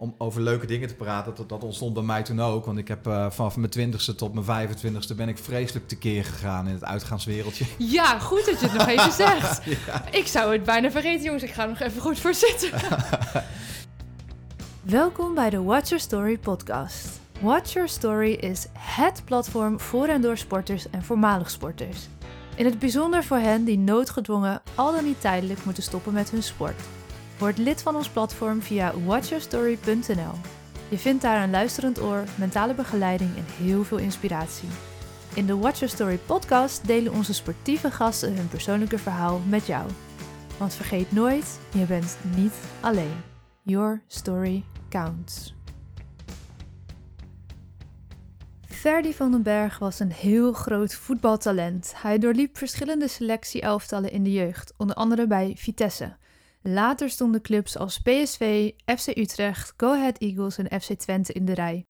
om over leuke dingen te praten. Dat, dat ontstond bij mij toen ook. Want ik heb uh, vanaf mijn twintigste tot mijn 25ste ben ik vreselijk tekeer gegaan in het uitgaanswereldje. Ja, goed dat je het nog even zegt. Ik zou het bijna vergeten, jongens. Ik ga er nog even goed voor zitten. Welkom bij de Watch Your Story podcast. Watch Your Story is HET platform voor en door sporters en voormalig sporters. In het bijzonder voor hen die noodgedwongen al dan niet tijdelijk moeten stoppen met hun sport. Word lid van ons platform via watchyourstory.nl. Je vindt daar een luisterend oor, mentale begeleiding en heel veel inspiratie. In de Watch Your Story podcast delen onze sportieve gasten hun persoonlijke verhaal met jou. Want vergeet nooit, je bent niet alleen. Your story counts. Ferdy van den Berg was een heel groot voetbaltalent. Hij doorliep verschillende selectie-elftallen in de jeugd, onder andere bij Vitesse. Later stonden clubs als PSV, FC Utrecht, Go Ahead Eagles en FC Twente in de rij.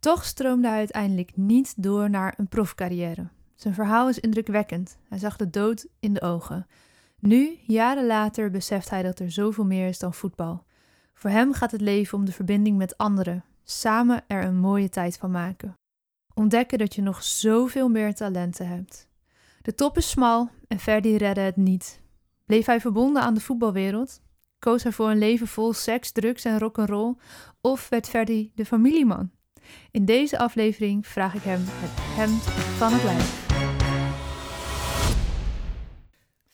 Toch stroomde hij uiteindelijk niet door naar een profcarrière. Zijn verhaal is indrukwekkend. Hij zag de dood in de ogen. Nu, jaren later, beseft hij dat er zoveel meer is dan voetbal. Voor hem gaat het leven om de verbinding met anderen, samen er een mooie tijd van maken. Ontdekken dat je nog zoveel meer talenten hebt. De top is smal en Ferdi redde het niet. Bleef hij verbonden aan de voetbalwereld? Koos hij voor een leven vol seks, drugs en rock'n'roll? Of werd Ferdi de familieman? In deze aflevering vraag ik hem het hemd van het lijf.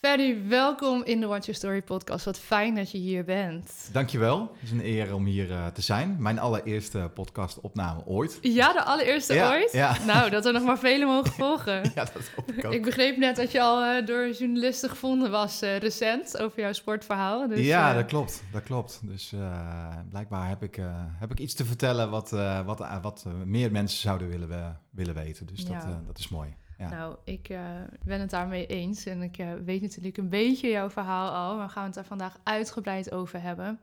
Ferdy, welkom in de Watch Your Story podcast. Wat fijn dat je hier bent. Dankjewel. Het is een eer om hier uh, te zijn. Mijn allereerste podcastopname ooit. Ja, de allereerste ooit? Ja. Nou, dat er nog maar vele mogen volgen. ja, dat hoop ik ook. Ik begreep net dat je al uh, door journalisten gevonden was uh, recent over jouw sportverhaal. Dus, ja, dat klopt. Dat klopt. Dus blijkbaar heb ik, heb ik iets te vertellen wat, wat, wat meer mensen zouden willen, willen weten. Dus dat, dat is mooi. Nou, ik uh, ben het daarmee eens. En ik uh, weet natuurlijk een beetje jouw verhaal al. Maar we gaan het daar vandaag uitgebreid over hebben.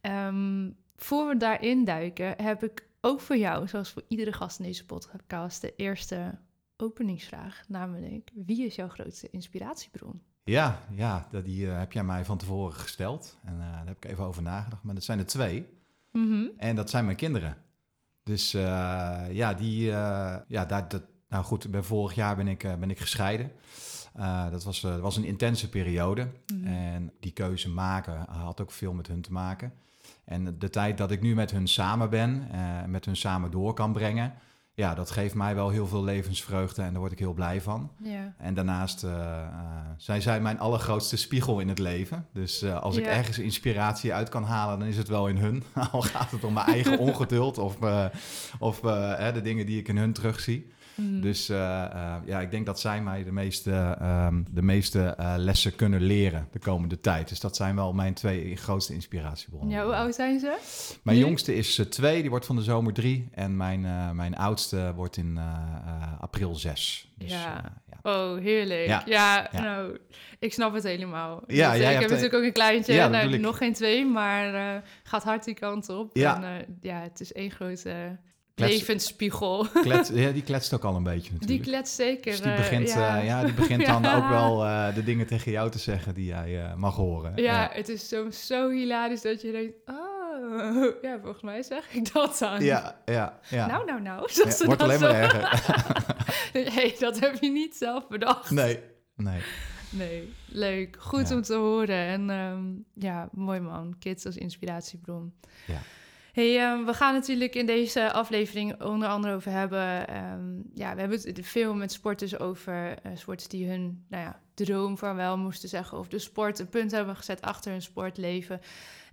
Um, voor we daarin duiken, heb ik ook voor jou, zoals voor iedere gast in deze podcast, de eerste openingsvraag. Namelijk, wie is jouw grootste inspiratiebron? Ja, ja die uh, heb jij mij van tevoren gesteld. En daar heb ik even over nagedacht. Maar dat zijn er twee. Mm -hmm. En dat zijn mijn kinderen. Dus ja, die, ja daar, dat, nou goed, bij vorig jaar ben ik, uh, ben ik gescheiden. Uh, dat was, uh, was een intense periode. Mm. En die keuze maken had ook veel met hun te maken. En de tijd dat ik nu met hun samen ben, met hun samen door kan brengen, ja, dat geeft mij wel heel veel levensvreugde en daar word ik heel blij van. Yeah. En daarnaast uh, uh, zijn zij mijn allergrootste spiegel in het leven. Dus uh, als ik ergens inspiratie uit kan halen, dan is het wel in hun. Al gaat het om mijn eigen ongeduld of, of de dingen die ik in hun terugzie. Mm. Dus uh, uh, ja, ik denk dat zij mij de meeste, um, de meeste uh, lessen kunnen leren de komende tijd. Dus dat zijn wel mijn twee grootste inspiratiebronnen. Ja, hoe oud zijn ze? Mijn nu? jongste is twee, die wordt van de zomer drie. En mijn, mijn oudste wordt in april zes. Dus, ja. ja. Oh, heerlijk. Ja. Ja, ja. nou, ik snap het helemaal. Ja, dus, jij ik heb natuurlijk ook een kleintje, ja, nou, nog geen twee, maar gaat hard die kant op. Ja, en, ja het is één grote levensspiegel. Klets, ja, die kletst ook al een beetje natuurlijk. Die kletst zeker. Dus die begint, ja. Uh, ja die begint dan ook wel uh, de dingen tegen jou te zeggen die jij mag horen. Ja, het is zo, zo hilarisch dat je denkt... Oh, ja, volgens mij zeg ik dat dan. Ja, ja, ja. Nou, nou, nou. Wordt alleen maar erger. nee, dat heb je niet zelf bedacht. Nee, nee. Nee, leuk. Goed om te horen. En um, ja, mooi man. Kids als inspiratiebron. Ja. Hey, um, we gaan natuurlijk in deze aflevering onder andere over hebben. Um, ja, we hebben het veel met sporters over uh, sporters die hun nou ja, droom van wel moesten zeggen. Of de sport een punt hebben gezet achter hun sportleven.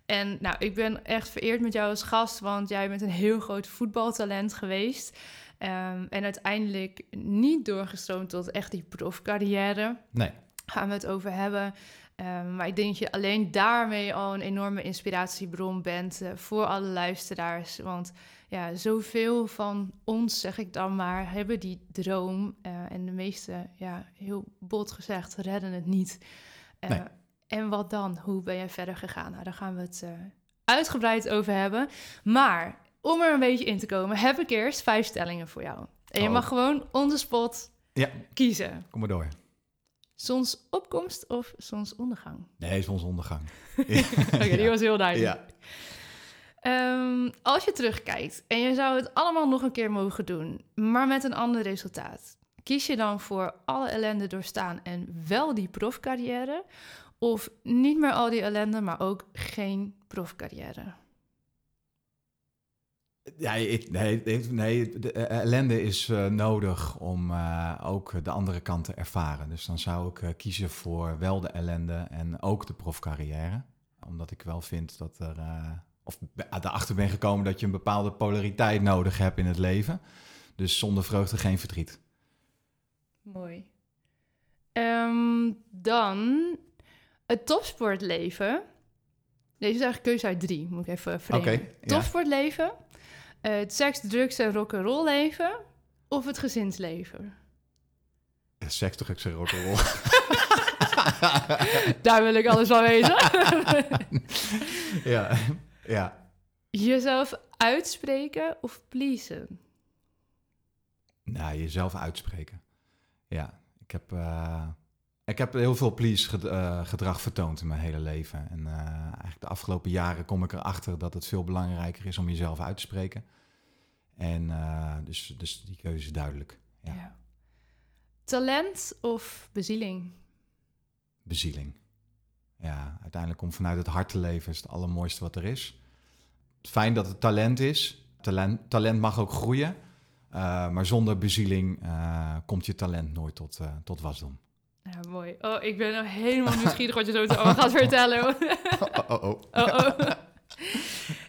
En nou, ik ben echt vereerd met jou als gast, want jij bent een heel groot voetbaltalent geweest. Um, en uiteindelijk niet doorgestroomd tot echt die profcarrière. Nee. Gaan we het over hebben. Um, maar ik denk dat je alleen daarmee al een enorme inspiratiebron bent uh, voor alle luisteraars. Want ja, zoveel van ons, zeg ik dan maar, hebben die droom. Uh, en de meeste, ja, heel bot gezegd, redden het niet. Uh, nee. En wat dan? Hoe ben je verder gegaan? Nou, daar gaan we het uitgebreid over hebben. Maar om er een beetje in te komen, heb ik eerst vijf stellingen voor jou. En je oh. mag gewoon on the spot ja. kiezen. Kom maar door. Zonsopkomst of zonsondergang? Nee, zonsondergang. Oké, okay, die was heel duidelijk. Ja. Ehm, als je terugkijkt en je zou het allemaal nog een keer mogen doen, maar met een ander resultaat, kies je dan voor alle ellende doorstaan en wel die profcarrière? Of niet meer al die ellende, maar ook geen profcarrière? Ja, ik, nee, nee, de eh, ellende is uh, nodig om ook de andere kant te ervaren. Dus dan zou ik kiezen voor wel de ellende en ook de profcarrière. Omdat ik wel vind dat er, of erachter ben gekomen dat je een bepaalde polariteit nodig hebt in het leven. Dus zonder vreugde geen verdriet. Mooi. Um, dan het topsportleven. Deze is eigenlijk keuze uit drie, moet ik even framen. Okay, topsportleven, ja. het seks, drugs en rock'n'roll leven of het gezinsleven? Seks, drugs en rock'n'roll. Daar wil ik alles van weten. ja, ja. Jezelf uitspreken of pleasen? Nou, jezelf uitspreken. Ja, ik heb, uh, ik heb heel veel please uh, gedrag vertoond in mijn hele leven. En uh, eigenlijk de afgelopen jaren kom ik erachter dat het veel belangrijker is om jezelf uit te spreken. En dus, dus die keuze is duidelijk. Ja. ja. Talent of bezieling? Bezieling. Ja, uiteindelijk om vanuit het hart te leven is het allermooiste wat er is. Fijn dat het talent is. Talent, talent mag ook groeien. Maar zonder bezieling komt je talent nooit tot, tot wasdom. Ja, mooi. Oh, ik ben nou helemaal nieuwsgierig wat je zo gaat vertellen. oh, oh, oh. oh, oh.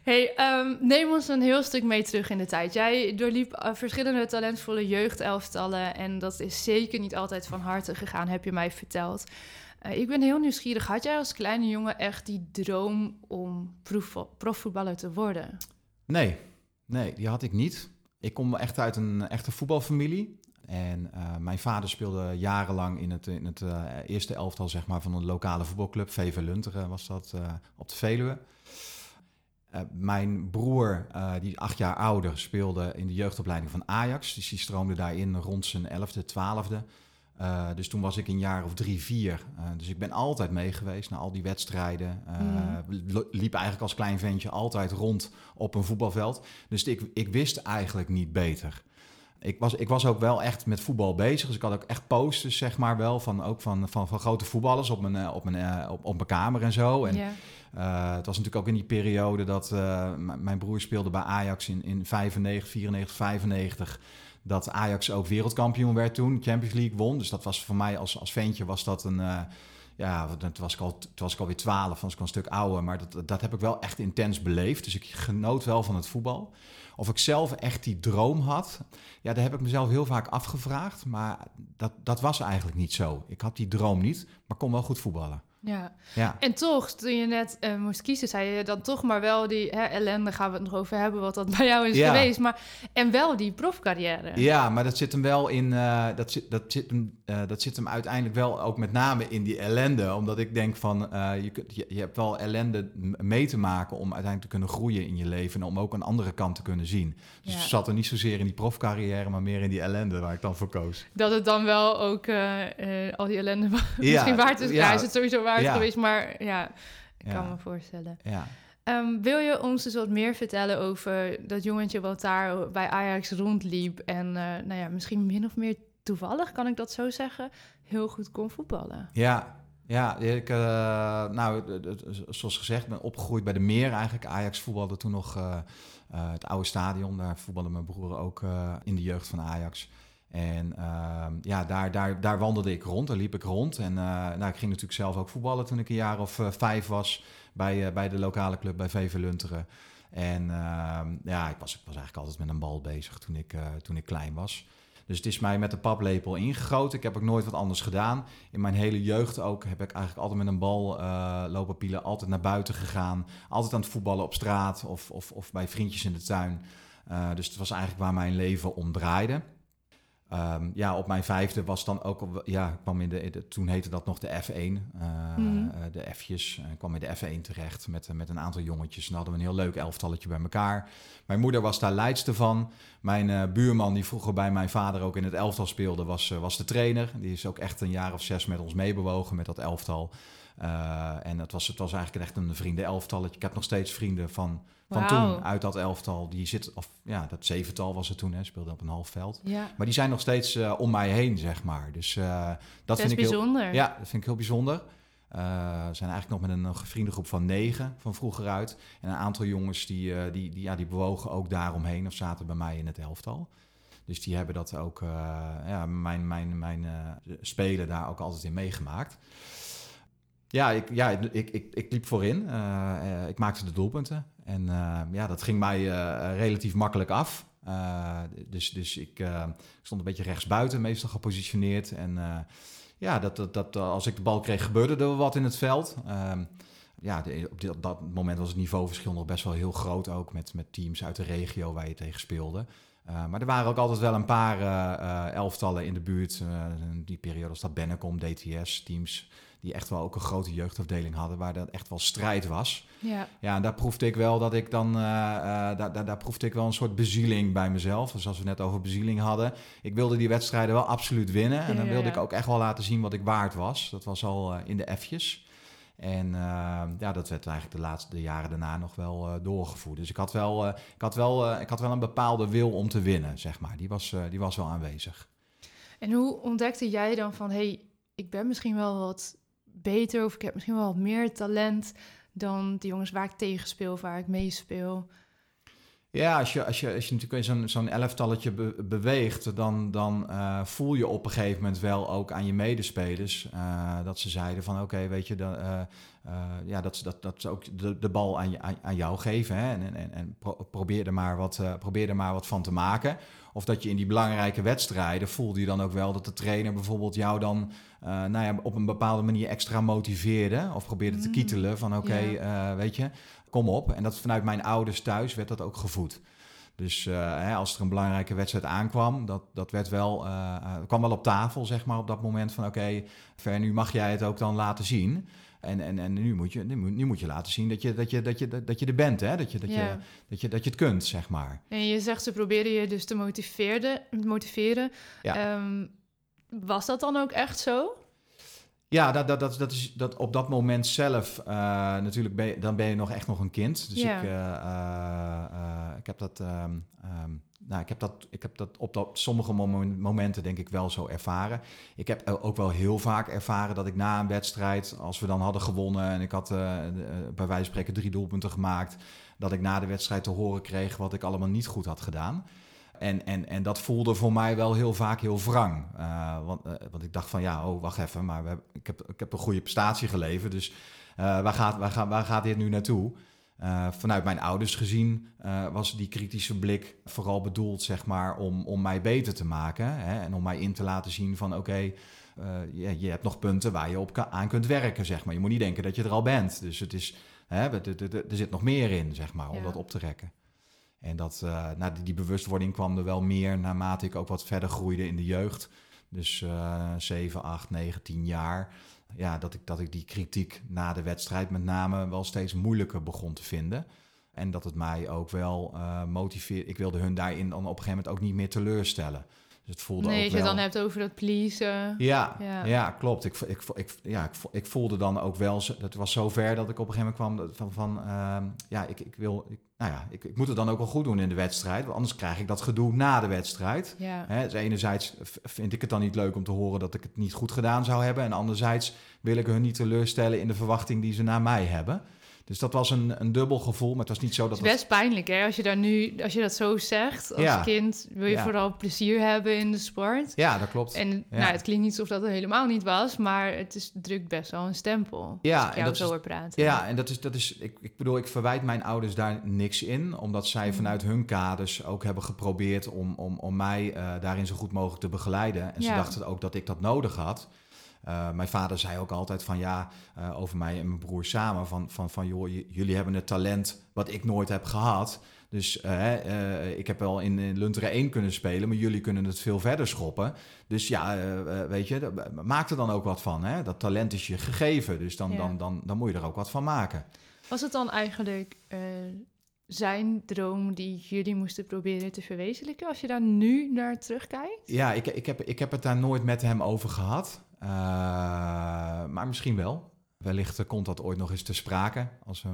Hey, um, neem ons een heel stuk mee terug in de tijd. Jij doorliep verschillende talentvolle jeugdelftallen en dat is zeker niet altijd van harte gegaan, heb je mij verteld. ik ben heel nieuwsgierig. Had jij als kleine jongen echt die droom om profvoetballer te worden? Nee, nee, die had ik niet. Ik kom echt uit een echte voetbalfamilie. En uh, mijn vader speelde jarenlang in het, in het uh, eerste elftal zeg maar, van een lokale voetbalclub. VV Lunteren was dat uh, op de Veluwe. mijn broer, die acht jaar ouder, speelde in de jeugdopleiding van Ajax. Dus die stroomde daarin rond zijn elfde, twaalfde. Dus toen was ik een jaar of drie, vier. Dus ik ben altijd mee geweest naar al die wedstrijden. Mm. Liep eigenlijk als klein ventje altijd rond op een voetbalveld. Dus ik, ik wist eigenlijk niet beter. Ik was, ik was ook wel echt met voetbal bezig. Dus ik had ook echt posters, zeg maar wel, van, ook van, van, van grote voetballers op mijn, op, mijn, op, op mijn kamer en zo. En, yeah. het was natuurlijk ook in die periode dat mijn broer speelde bij Ajax in, in 95, 94, 95 dat Ajax ook wereldkampioen werd toen, Champions League won. Dus dat was voor mij als, als ventje was dat een... Uh, ja, toen was, ik al, toen was ik alweer twaalf, was ik al een stuk ouder. Maar dat, dat heb ik wel echt intens beleefd. Dus ik genoot wel van het voetbal. Of ik zelf echt die droom had, ja, daar heb ik mezelf heel vaak afgevraagd. Maar dat, dat was eigenlijk niet zo. Ik had die droom niet, maar kon wel goed voetballen. Ja. ja, en toch, toen je net uh, moest kiezen, zei je dan toch maar wel die hè, ellende, gaan we het nog over hebben, wat dat bij jou is geweest. Maar, en wel die profcarrière. Ja, maar dat zit hem wel in, uh, dat, zit, dat, zit hem, uh, dat zit hem uiteindelijk wel ook met name in die ellende. Omdat ik denk van, je, je, je, hebt wel ellende mee te maken om uiteindelijk te kunnen groeien in je leven. En om ook een andere kant te kunnen zien. Dus ja. het zat er niet zozeer in die profcarrière, maar meer in die ellende waar ik dan voor koos. Dat het dan wel ook al die ellende misschien waard is. Ja, is het sowieso waard ja. geweest, maar ja, ik kan me voorstellen. Ja. Um, wil je ons dus wat meer vertellen over dat jongetje wat daar bij Ajax rondliep en uh, nou ja, misschien min of meer toevallig, kan ik dat zo zeggen, heel goed kon voetballen? Ja, ja, ik, uh, nou, zoals gezegd, ben opgegroeid bij de Meer eigenlijk. Ajax voetbalde toen nog uh, het oude stadion. Daar voetbalde mijn broer ook in de jeugd van Ajax. En uh, ja, daar, daar, daar wandelde ik rond, daar liep ik rond. En uh, nou, ik ging natuurlijk zelf ook voetballen toen ik een jaar of uh, vijf was bij, uh, bij de lokale club bij VV Lunteren. En ehm, ja, ik was, ik was eigenlijk altijd met een bal bezig toen ik, toen ik klein was. Dus het is mij met de paplepel ingegoten. Ik heb ook nooit wat anders gedaan. In mijn hele jeugd ook heb ik eigenlijk altijd met een bal lopen pielen. Altijd naar buiten gegaan. Altijd aan het voetballen op straat of, of, of bij vriendjes in de tuin. dus het was eigenlijk waar mijn leven om draaide. Um, ja, op mijn vijfde was dan ook, ja, kwam in de, toen heette dat nog de F1, uh, mm. uh, de F'jes. Ik kwam in de F1 terecht met, met een aantal jongetjes. En hadden we een heel leuk elftalletje bij elkaar. Mijn moeder was daar leidste van. Mijn uh, buurman, die vroeger bij mijn vader ook in het elftal speelde, was, was de trainer. Die is ook echt een jaar of zes met ons meebewogen met dat elftal. en het was, het was eigenlijk echt een vrienden elftalletje. Ik heb nog steeds vrienden van van toen uit dat elftal. Die zit, of ja, dat zevental was het toen, hè, speelde op een half veld. Ja, Maar die zijn nog steeds eh, om mij heen, zeg maar. Dus eh, dat best vind ik heel, bijzonder. ja, dat vind ik heel bijzonder. Eh, we zijn eigenlijk nog met een, vriendengroep van negen van vroeger uit. En een aantal jongens die, die, die, ja, die bewogen ook daaromheen of zaten bij mij in het elftal. Dus die hebben dat ook, ja, mijn, mijn, mijn spelen daar ook altijd in meegemaakt. Ja, ik, ja ik, ik, ik liep voorin. Ik maakte de doelpunten. En eh, ja, dat ging mij eh, relatief makkelijk af. Eh, dus dus ik eh, stond een beetje rechtsbuiten, meestal gepositioneerd. En eh, ja, dat, dat, dat, als ik de bal kreeg, gebeurde er wat in het veld. Ehm, ja, op dit- dat moment was het niveauverschil nog best wel heel groot ook. Met, met teams uit de regio waar je tegen speelde. Maar er waren ook altijd wel een paar elftallen in de buurt. in die periode was dat Bennekom, DTS, teams... die echt wel ook een grote jeugdafdeling hadden... waar dat echt wel strijd was. Ja. Ja, en daar proefde ik wel dat ik dan, eh, eh, daar, daar, daar proefde ik wel een soort bezieling bij mezelf. Dus als we net over bezieling hadden, ik wilde die wedstrijden wel absoluut winnen. En Ja, dan wilde ja. ik ook echt wel laten zien wat ik waard was. Dat was al eh, in de F'jes. En eh, ja, dat werd eigenlijk de laatste de jaren daarna nog wel doorgevoerd. Dus ik had wel, ik had wel, ik had wel een bepaalde wil om te winnen, zeg maar. Die was, die was wel aanwezig. En hoe ontdekte jij dan van, hé, hey, ik ben misschien wel wat beter of ik heb misschien wel wat meer talent dan de jongens waar ik tegen speel waar ik mee speel? Ja, als je, als je, als je natuurlijk in zo'n zo'n elftalletje be- beweegt, dan, dan eh, voel je op een gegeven moment wel ook aan je medespelers eh, dat ze zeiden van oké, weet je, dat, eh, ja, dat, ze- dat, dat ze ook de, de bal aan, je, aan, aan jou geven hè, en, en, en pro- probeer, er maar wat, probeer er maar wat van te maken. Of dat je in die belangrijke wedstrijden voelde je dan ook wel dat de trainer bijvoorbeeld jou dan nou ja, op een bepaalde manier extra motiveerde of probeerde te Mm, kietelen van oké, ja. weet je, kom op. En dat vanuit mijn ouders thuis werd dat ook gevoed. Dus eh, hè, als er een belangrijke wedstrijd aankwam, dat, dat werd wel, eh, kwam wel op tafel, zeg maar, op dat moment van oké, Ver, nu mag jij het ook dan laten zien. En, en, en nu, moet je, nu, moet, nu moet je laten zien dat je, dat je, dat je, dat je er bent, hè? Dat, je, dat, Ja. je, dat, je, dat je het kunt, zeg maar. En je zegt ze probeerden je dus te motiveren. motiveren. Ja. Ehm, was dat dan ook echt zo? Ja, dat, dat, dat, dat is dat op dat moment zelf eh, natuurlijk, ben je, dan ben je nog echt nog een kind. Dus Ja. ik, eh, eh, ik heb dat, ehm, ehm, nou, ik heb dat, ik heb dat op dat, sommige momen- momenten denk ik wel zo ervaren. Ik heb ook wel heel vaak ervaren dat ik na een wedstrijd, als we dan hadden gewonnen en ik had bij wijze van spreken drie doelpunten gemaakt, dat ik na de wedstrijd te horen kreeg wat ik allemaal niet goed had gedaan. En, en, en dat voelde voor mij wel heel vaak heel wrang. Eh, want, eh, want ik dacht van ja, oh, wacht even, maar we hebben, ik, heb, ik heb een goede prestatie geleverd. Dus eh, waar, gaat, waar, gaat, waar gaat dit nu naartoe? Vanuit mijn ouders gezien was die kritische blik vooral bedoeld zeg maar, om, om mij beter te maken. Hè, en om mij in te laten zien van oké, je, je hebt nog punten waar je op aan kunt werken. Zeg maar. Je moet niet denken dat je er al bent. Dus het is, hè, er, er- er- er zit nog meer in zeg maar, om Ja. dat op te rekken. En dat, nou, die, die bewustwording kwam er wel meer naarmate ik ook wat verder groeide in de jeugd. Dus eh 7, 8, 9, 10 jaar. Ja, dat ik, dat ik die kritiek na de wedstrijd met name wel steeds moeilijker begon te vinden. En dat het mij ook wel motiveerde. Ik wilde hun daarin dan op een gegeven moment ook niet meer teleurstellen. Dus het voelde Nee, ook als je wel... het dan hebt over dat pleasen. Ja, Ja. ja. klopt. Ik, ik, ja, ik, vo- ik voelde dan ook wel, dat was zo ver dat ik op een gegeven moment kwam van, van ehm, ja, ik, ik wil, ik, nou ja, ik, ik moet het dan ook wel goed doen in de wedstrijd, want anders krijg ik dat gedoe na de wedstrijd. Ja. Dus enerzijds vind ik het dan niet leuk om te horen dat ik het niet goed gedaan zou hebben, en anderzijds wil ik hun niet teleurstellen in de verwachting die ze naar mij hebben. Dus dat was een, een dubbel gevoel, maar het was niet zo dat Het is best pijnlijk, hè? Als je, daar nu, als je dat zo zegt als Ja. kind, wil je Ja. vooral plezier hebben in de sport. Ja, dat klopt. En Ja. nou, het klinkt niet alsof dat er helemaal niet was, maar het is, drukt best wel een stempel. Ja, als ik en dat zo is- praten. Ja, en dat is, dat is ik, ik bedoel, ik verwijt mijn ouders daar niks in, omdat zij Mhm. vanuit hun kaders ook hebben geprobeerd om, om, om mij eh, daarin zo goed mogelijk te begeleiden. En ze dachten ook dat ik dat nodig had. Eh, mijn vader zei ook altijd van ja, eh, over mij en mijn broer samen, van, van, van joh, jullie hebben het talent wat ik nooit heb gehad. Dus eh, ik heb wel in, in Lunteren 1 kunnen spelen, maar jullie kunnen het veel verder schoppen. Dus ja, weet je, maak er dan ook wat van. Hè? Dat talent is je gegeven, dus dan, Ja. dan, dan, dan moet je er ook wat van maken. Was het dan eigenlijk zijn droom die jullie moesten proberen te verwezenlijken, als je daar nu naar terugkijkt? Ja, ik, ik, heb, ik heb het daar nooit met hem over gehad. Eh, maar misschien wel. wellicht komt dat ooit nog eens te sprake. Als we,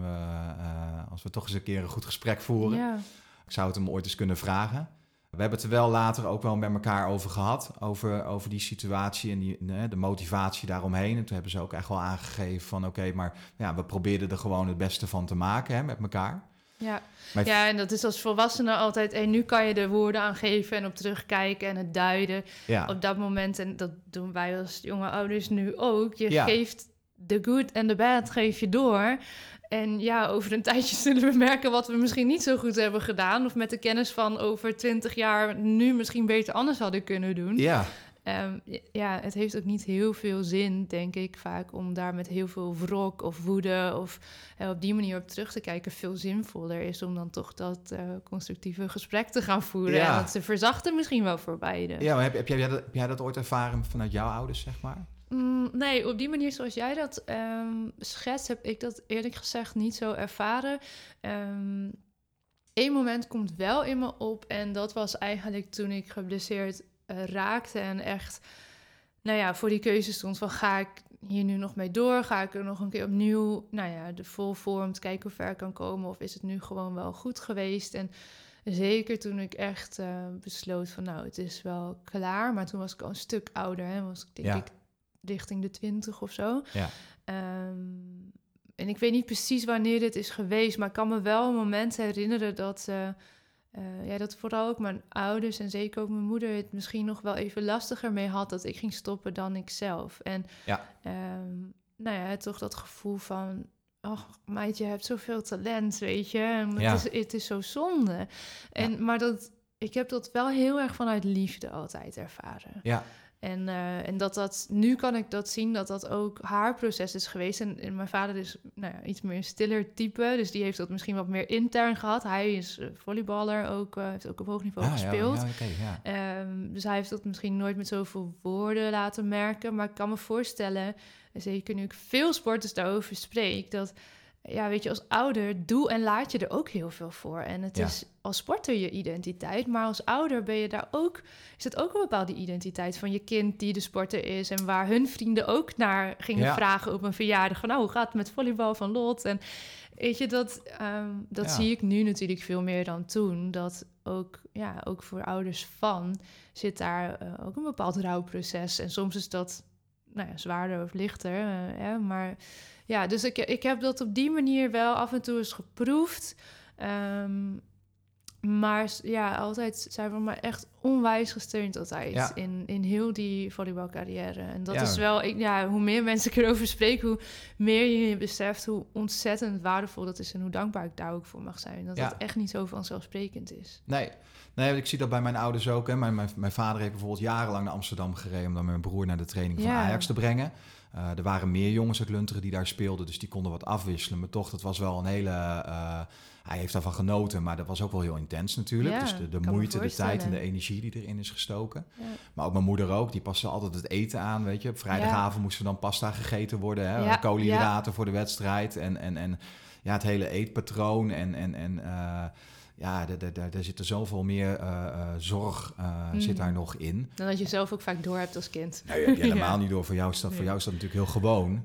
als we toch eens een keer een goed gesprek voeren. Ja. Ik zou het hem ooit eens kunnen vragen. We hebben het er wel later ook wel met elkaar over gehad. Over, over die situatie en die, de motivatie daaromheen. En toen hebben ze ook echt wel aangegeven van oké, maar ja, we probeerden er gewoon het beste van te maken hè, met elkaar. Ja. ja, en dat is als volwassene altijd... en nu kan je de woorden aangeven en op terugkijken en het duiden ja. op dat moment. En dat doen wij als jonge ouders nu ook. Je geeft de good en de bad geef je door. En ja, over een tijdje zullen we merken wat we misschien niet zo goed hebben gedaan. Of met de kennis van over twintig jaar nu misschien beter anders hadden kunnen doen. Ja. Ehm, ja, het heeft ook niet heel veel zin, denk ik, vaak om daar met heel veel wrok of woede of op die manier op terug te kijken. Veel zinvoller is om dan toch dat uh, constructieve gesprek te gaan voeren. Ja. En dat ze verzachten misschien wel voor beide. Ja, maar heb, heb, jij dat, heb jij dat ooit ervaren vanuit jouw ouders, zeg maar? Mm, nee, op die manier zoals jij dat um, schetst, heb ik dat eerlijk gezegd niet zo ervaren. Eén ehm, moment komt wel in me op en dat was eigenlijk toen ik geblesseerd uh, raakte en echt, nou ja, voor die keuze stond van ga ik hier nu nog mee door? Ga ik er nog een keer opnieuw, nou ja, de vol vorm kijken hoe ver ik kan komen of is het nu gewoon wel goed geweest? En zeker toen ik echt uh, besloot van nou, het is wel klaar, maar toen was ik al een stuk ouder, hè, was ik denk ik richting de twintig of zo. Ja. Ehm, en ik weet niet precies wanneer dit is geweest, maar ik kan me wel een moment herinneren dat, uh, ja, dat vooral ook mijn ouders en zeker ook mijn moeder het misschien nog wel even lastiger mee had dat ik ging stoppen dan ik zelf. En ja. Um, nou ja, toch dat gevoel van, oh meid, je hebt zoveel talent, weet je, en het, ja. is, het is zo zonde. En, Maar dat, ik heb dat wel heel erg vanuit liefde altijd ervaren. Ja. En, uh, en dat dat, nu kan ik dat zien, dat dat ook haar proces is geweest. En, en mijn vader is nou ja, iets meer een stiller type, dus die heeft dat misschien wat meer intern gehad. Hij is uh, volleyballer, ook, uh, heeft ook op hoog niveau ah, gespeeld. Ja, ja, ja. Um, dus hij heeft dat misschien nooit met zoveel woorden laten merken. Maar ik kan me voorstellen, zeker nu ik veel sporters daarover spreek, dat ja, weet je, als ouder doe en laat je er ook heel veel voor. En het is als sporter je identiteit, maar als ouder ben je daar ook, is het ook een bepaalde identiteit van je kind die de sporter is en waar hun vrienden ook naar gingen vragen op een verjaardag van, nou, hoe gaat het met volleybal van Lot? En weet je, dat, ehm, dat zie ik nu natuurlijk veel meer dan toen. Dat ook, ja, ook voor ouders van zit daar eh, ook een bepaald rouwproces. En soms is dat nou ja, zwaarder of lichter, uh, maar ja, dus ik, ik heb dat op die manier wel af en toe eens geproefd. Ehm, maar ja, altijd zijn we maar echt onwijs gesteund altijd in, in heel die volleybalcarrière. En dat is wel, ik, ja, hoe meer mensen ik erover spreek, hoe meer je beseft hoe ontzettend waardevol dat is en hoe dankbaar ik daar ook voor mag zijn. Dat dat echt niet zo vanzelfsprekend is. Nee, nee ik zie dat bij mijn ouders ook. Hè. Mijn, mijn, mijn vader heeft bijvoorbeeld jarenlang naar Amsterdam gereden om dan mijn broer naar de training van Ajax te brengen. Uh, er waren meer jongens uit Lunteren die daar speelden, dus die konden wat afwisselen. Maar toch, dat was wel een hele... Uh, hij heeft daarvan genoten, maar dat was ook wel heel intens natuurlijk. Ja, dus de, de moeite, de tijd en de energie die erin is gestoken. Ja. Maar ook mijn moeder ook, die paste altijd het eten aan, weet je. Op vrijdagavond moest er dan pasta gegeten worden, hè? koolhydraten voor de wedstrijd. En, en, en ja, het hele eetpatroon en... en, en uh, ja, daar zit er zoveel meer uh, uh, zorg uh, zit daar nog in. Dan dat je zelf ook vaak door hebt als kind. Nee, je helemaal niet door. Voor jou is dat, voor jou is dat natuurlijk heel gewoon.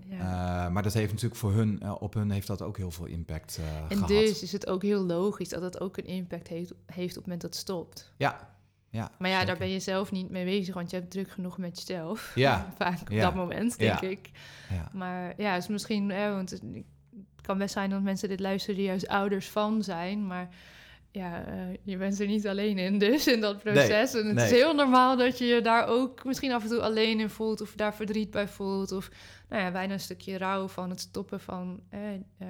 maar dat heeft natuurlijk voor hun, op hun heeft dat ook heel veel impact en gehad. dus is het ook heel logisch dat het ook een impact heeft, heeft op het moment dat het stopt. Ja, ja, maar ja, daar ben je zelf niet mee bezig, want je hebt druk genoeg met jezelf. Ja. Vaak op dat moment, denk ik. Ja. Maar ja, is misschien, want het kan best zijn dat mensen dit luisteren die juist ouders van zijn. Maar ja, uh, je bent er niet alleen in dus, in dat proces. en het is heel normaal dat je je daar ook misschien af en toe alleen in voelt... of daar verdriet bij voelt. Of nou ja, bijna een stukje rouw van het stoppen van eh, uh,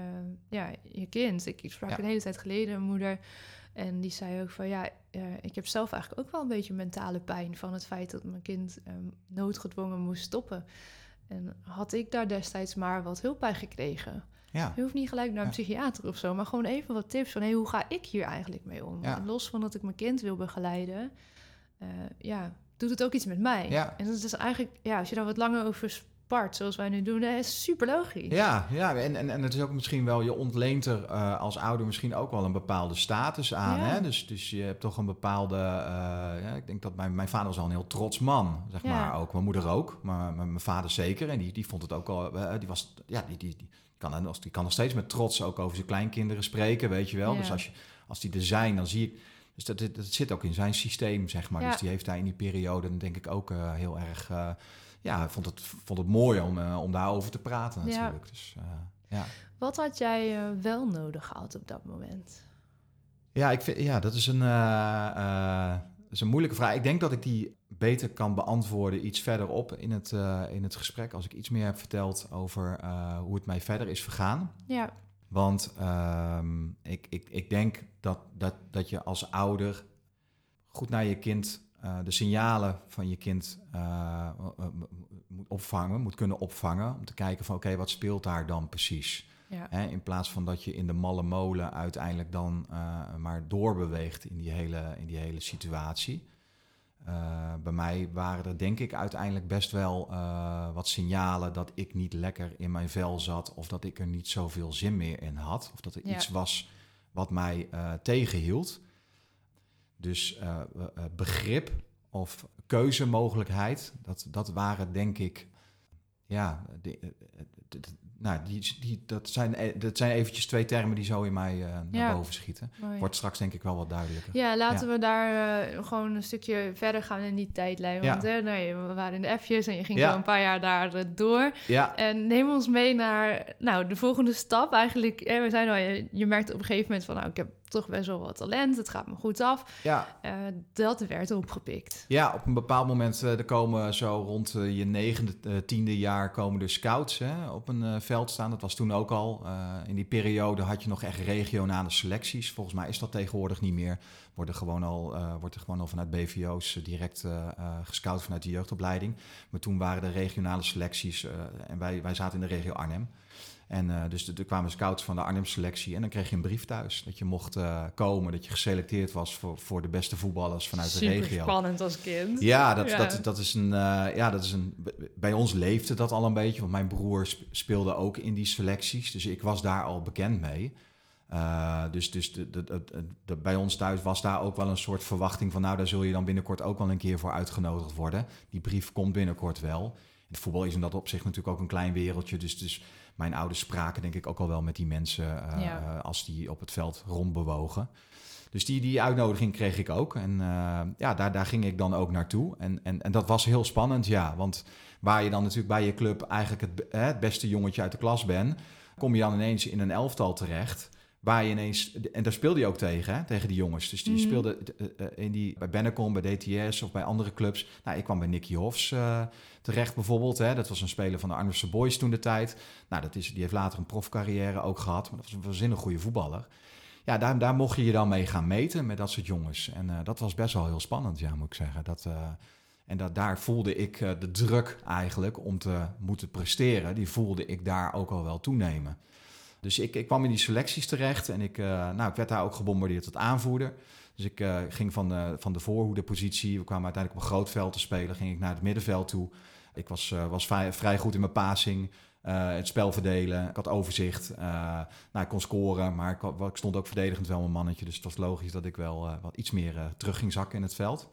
ja, je kind. Ik, ik sprak een hele tijd geleden een moeder... en die zei ook van ja, uh, ik heb zelf eigenlijk ook wel een beetje mentale pijn... van het feit dat mijn kind um, noodgedwongen moest stoppen. En had ik daar destijds maar wat hulp bij gekregen... Ja. Je hoeft niet gelijk naar een psychiater of zo, maar gewoon even wat tips van hey, hoe ga ik hier eigenlijk mee om? Los van dat ik mijn kind wil begeleiden, uh, ja, doet het ook iets met mij. En dat is eigenlijk, ja, als je daar wat langer over apart, zoals wij nu doen, dat is super logisch. Ja, ja en, en, en het is ook misschien wel, je ontleent er uh, als ouder misschien ook wel een bepaalde status aan. Hè? Dus, dus je hebt toch een bepaalde, uh, ja, ik denk dat mijn, mijn vader was al een heel trots man, zeg ja. maar ook. Mijn moeder ook, maar mijn, vader zeker. En die, die vond het ook al, die was, ja, die, die, die, kan, die kan nog steeds met trots ook over zijn kleinkinderen spreken, weet je wel. Ja. Dus als, je, als die er zijn, dan zie ik... Dus dat, dat zit ook in zijn systeem, zeg maar. Ja. Dus die heeft hij in die periode, denk ik ook uh, heel erg... Uh, ja, vond het, vond het mooi om, uh, om daarover te praten natuurlijk. Ja. Dus, ja. Wat had jij wel nodig gehad op dat moment? Ja, ik vind, ja dat is een, dat is een moeilijke vraag. Ik denk dat ik die beter kan beantwoorden iets verderop in het, uh, in het gesprek. Als ik iets meer heb verteld over uh, hoe het mij verder is vergaan. Ja. Want uh, ik, ik, ik denk dat, dat, dat je als ouder goed naar je kind, uh, de signalen van je kind moet opvangen, moet kunnen opvangen. Om te kijken van oké, okay, wat speelt daar dan precies? Ja. Hè, in plaats van dat je in de malle molen uiteindelijk dan maar doorbeweegt in die hele, in die hele situatie. Uh, bij mij waren er denk ik uiteindelijk best wel uh, wat signalen dat ik niet lekker in mijn vel zat of dat ik er niet zoveel zin meer in had of dat er ja. iets was wat mij uh, tegenhield. Dus begrip of keuzemogelijkheid, dat, dat waren denk ik ja, de, de, de, nou, die, die, dat, zijn, e, dat zijn eventjes twee termen die zo in mij uh, naar ja. boven schieten. Mooi. Wordt straks denk ik wel wat duidelijker. Ja, laten ja. we daar uh, gewoon een stukje verder gaan in die tijdlijn. Want ja. hè, nee, we waren in de F'jes en je ging zo een paar jaar daar uh, door. En neem ons mee naar nou, de volgende stap. Eigenlijk, hè, we zijn al, je, je merkt op een gegeven moment van... nou, ik heb toch best wel wat talent, het gaat me goed af. Ja. Uh, dat werd opgepikt. Ja, op een bepaald moment, uh, er komen zo rond uh, je negende, tiende jaar komen er scouts hè, op een veld staan. Dat was toen ook al. in die periode had je nog echt regionale selecties. Volgens mij is dat tegenwoordig niet meer. Worden gewoon al, wordt er gewoon al vanuit BVO's direct gescout vanuit de jeugdopleiding. Maar toen waren de regionale selecties en wij, wij zaten in de regio Arnhem. En uh, dus er kwamen scouts van de Arnhem selectie en dan kreeg je een brief thuis dat je mocht uh, komen, dat je geselecteerd was voor, voor de beste voetballers vanuit Super de regio. spannend als kind. Ja, dat, ja. Dat, dat is een, uh, ja, dat is een. Bij ons leefde dat al een beetje, want mijn broer speelde ook in die selecties, dus ik was daar al bekend mee. dus dus de, de, de, bij ons thuis was daar ook wel een soort verwachting van, nou, daar zul je dan binnenkort ook wel een keer voor uitgenodigd worden. Die brief komt binnenkort wel. Het voetbal is in dat opzicht natuurlijk ook een klein wereldje, dus. dus mijn ouders spraken denk ik ook al wel met die mensen uh, ja. als die op het veld rondbewogen. Dus die, die uitnodiging kreeg ik ook. En uh, ja, daar, daar ging ik dan ook naartoe. En, en, en dat was heel spannend, ja. Want waar je dan natuurlijk bij je club eigenlijk het, het beste jongetje uit de klas bent... kom je dan ineens in een elftal terecht waar je ineens... En daar speelde je ook tegen, hè, tegen die jongens. Dus die mm. speelde in die, bij Bennekom, bij DTS of bij andere clubs. Nou, ik kwam bij Nicky Hofs uh, terecht bijvoorbeeld. Hè. Dat was een speler van de Arnhemse Boys toen de tijd. Nou, dat is, die heeft later een profcarrière ook gehad. Maar dat was een waanzinnig goede voetballer. Ja, daar, daar mocht je je dan mee gaan meten met dat soort jongens. En uh, dat was best wel heel spannend, ja, moet ik zeggen. Dat... Uh, en dat, daar voelde ik de druk eigenlijk om te moeten presteren. Die voelde ik daar ook al wel toenemen. Dus ik, ik kwam in die selecties terecht en ik, uh, nou, ik werd daar ook gebombardeerd tot aanvoerder. Dus ik uh, ging van de, van de voorhoedepositie, we kwamen uiteindelijk op een groot veld te spelen, ging ik naar het middenveld toe. Ik was, uh, was vrij, vrij, goed in mijn passing, het spel verdelen, ik had overzicht. nou, ik kon scoren, maar ik, ik, stond ook verdedigend wel mijn mannetje. Dus het was logisch dat ik wel wat iets meer terug ging zakken in het veld.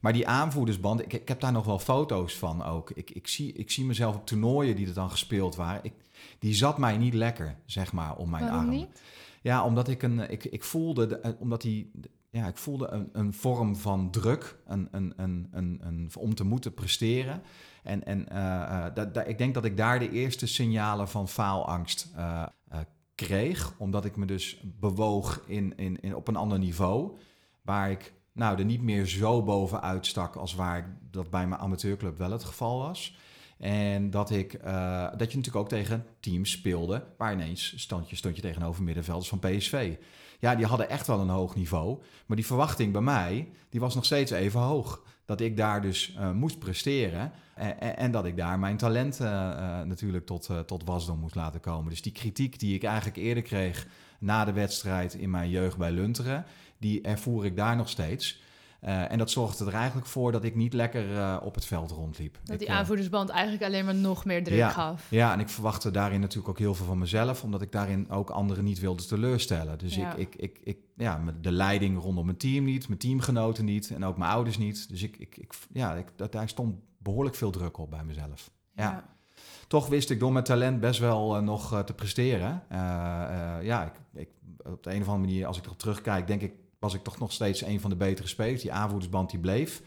Maar die aanvoerdersband, ik, ik, heb daar nog wel foto's van ook. Ik, ik, zie, ik zie mezelf op toernooien die er dan gespeeld waren. Ik, die zat mij niet lekker, zeg maar, om mijn Waarom arm. Niet? Ja, omdat ik een, ik, ik voelde, de, eh, omdat die, ja, ik voelde een, een vorm van druk, een, een, een, een, een, om te moeten presteren. En, en uh, uh, dat, dat, ik denk dat ik daar de eerste signalen van faalangst uh, kreeg, omdat ik me dus bewoog in, in, in, op een ander niveau, waar ik nou, er niet meer zo bovenuit stak als waar dat bij mijn amateurclub wel het geval was. En dat, ik, uh, dat je natuurlijk ook tegen teams speelde waar ineens stond je, stond je tegenover middenvelders van PSV. Ja, die hadden echt wel een hoog niveau. Maar die verwachting bij mij, die was nog steeds even hoog. Dat ik daar dus uh, moest presteren. En, en, dat ik daar mijn talenten uh, natuurlijk tot, tot wasdom moest laten komen. Dus die kritiek die ik eigenlijk eerder kreeg na de wedstrijd in mijn jeugd bij Lunteren, die ervoer ik daar nog steeds. Uh, en dat zorgde er eigenlijk voor dat ik niet lekker uh, op het veld rondliep. Dat die ik, aanvoerdersband eigenlijk alleen maar nog meer druk ja, gaf. Ja, en ik verwachtte daarin natuurlijk ook heel veel van mezelf, omdat ik daarin ook anderen niet wilde teleurstellen. Dus Ja. ik, ik, ik, ik, ja, de leiding rondom mijn team niet, mijn teamgenoten niet en ook mijn ouders niet. Dus ik, ik, ik, ja, ik, dat, daar stond behoorlijk veel druk op bij mezelf. Ja. Toch wist ik door mijn talent best wel eh, nog eh, te presteren. Eh, eh, ja, ik, ik, op de een of andere manier, als ik erop terugkijk, denk ik, was ik toch nog steeds een van de betere spelers. Die aanvoerdersband die bleef.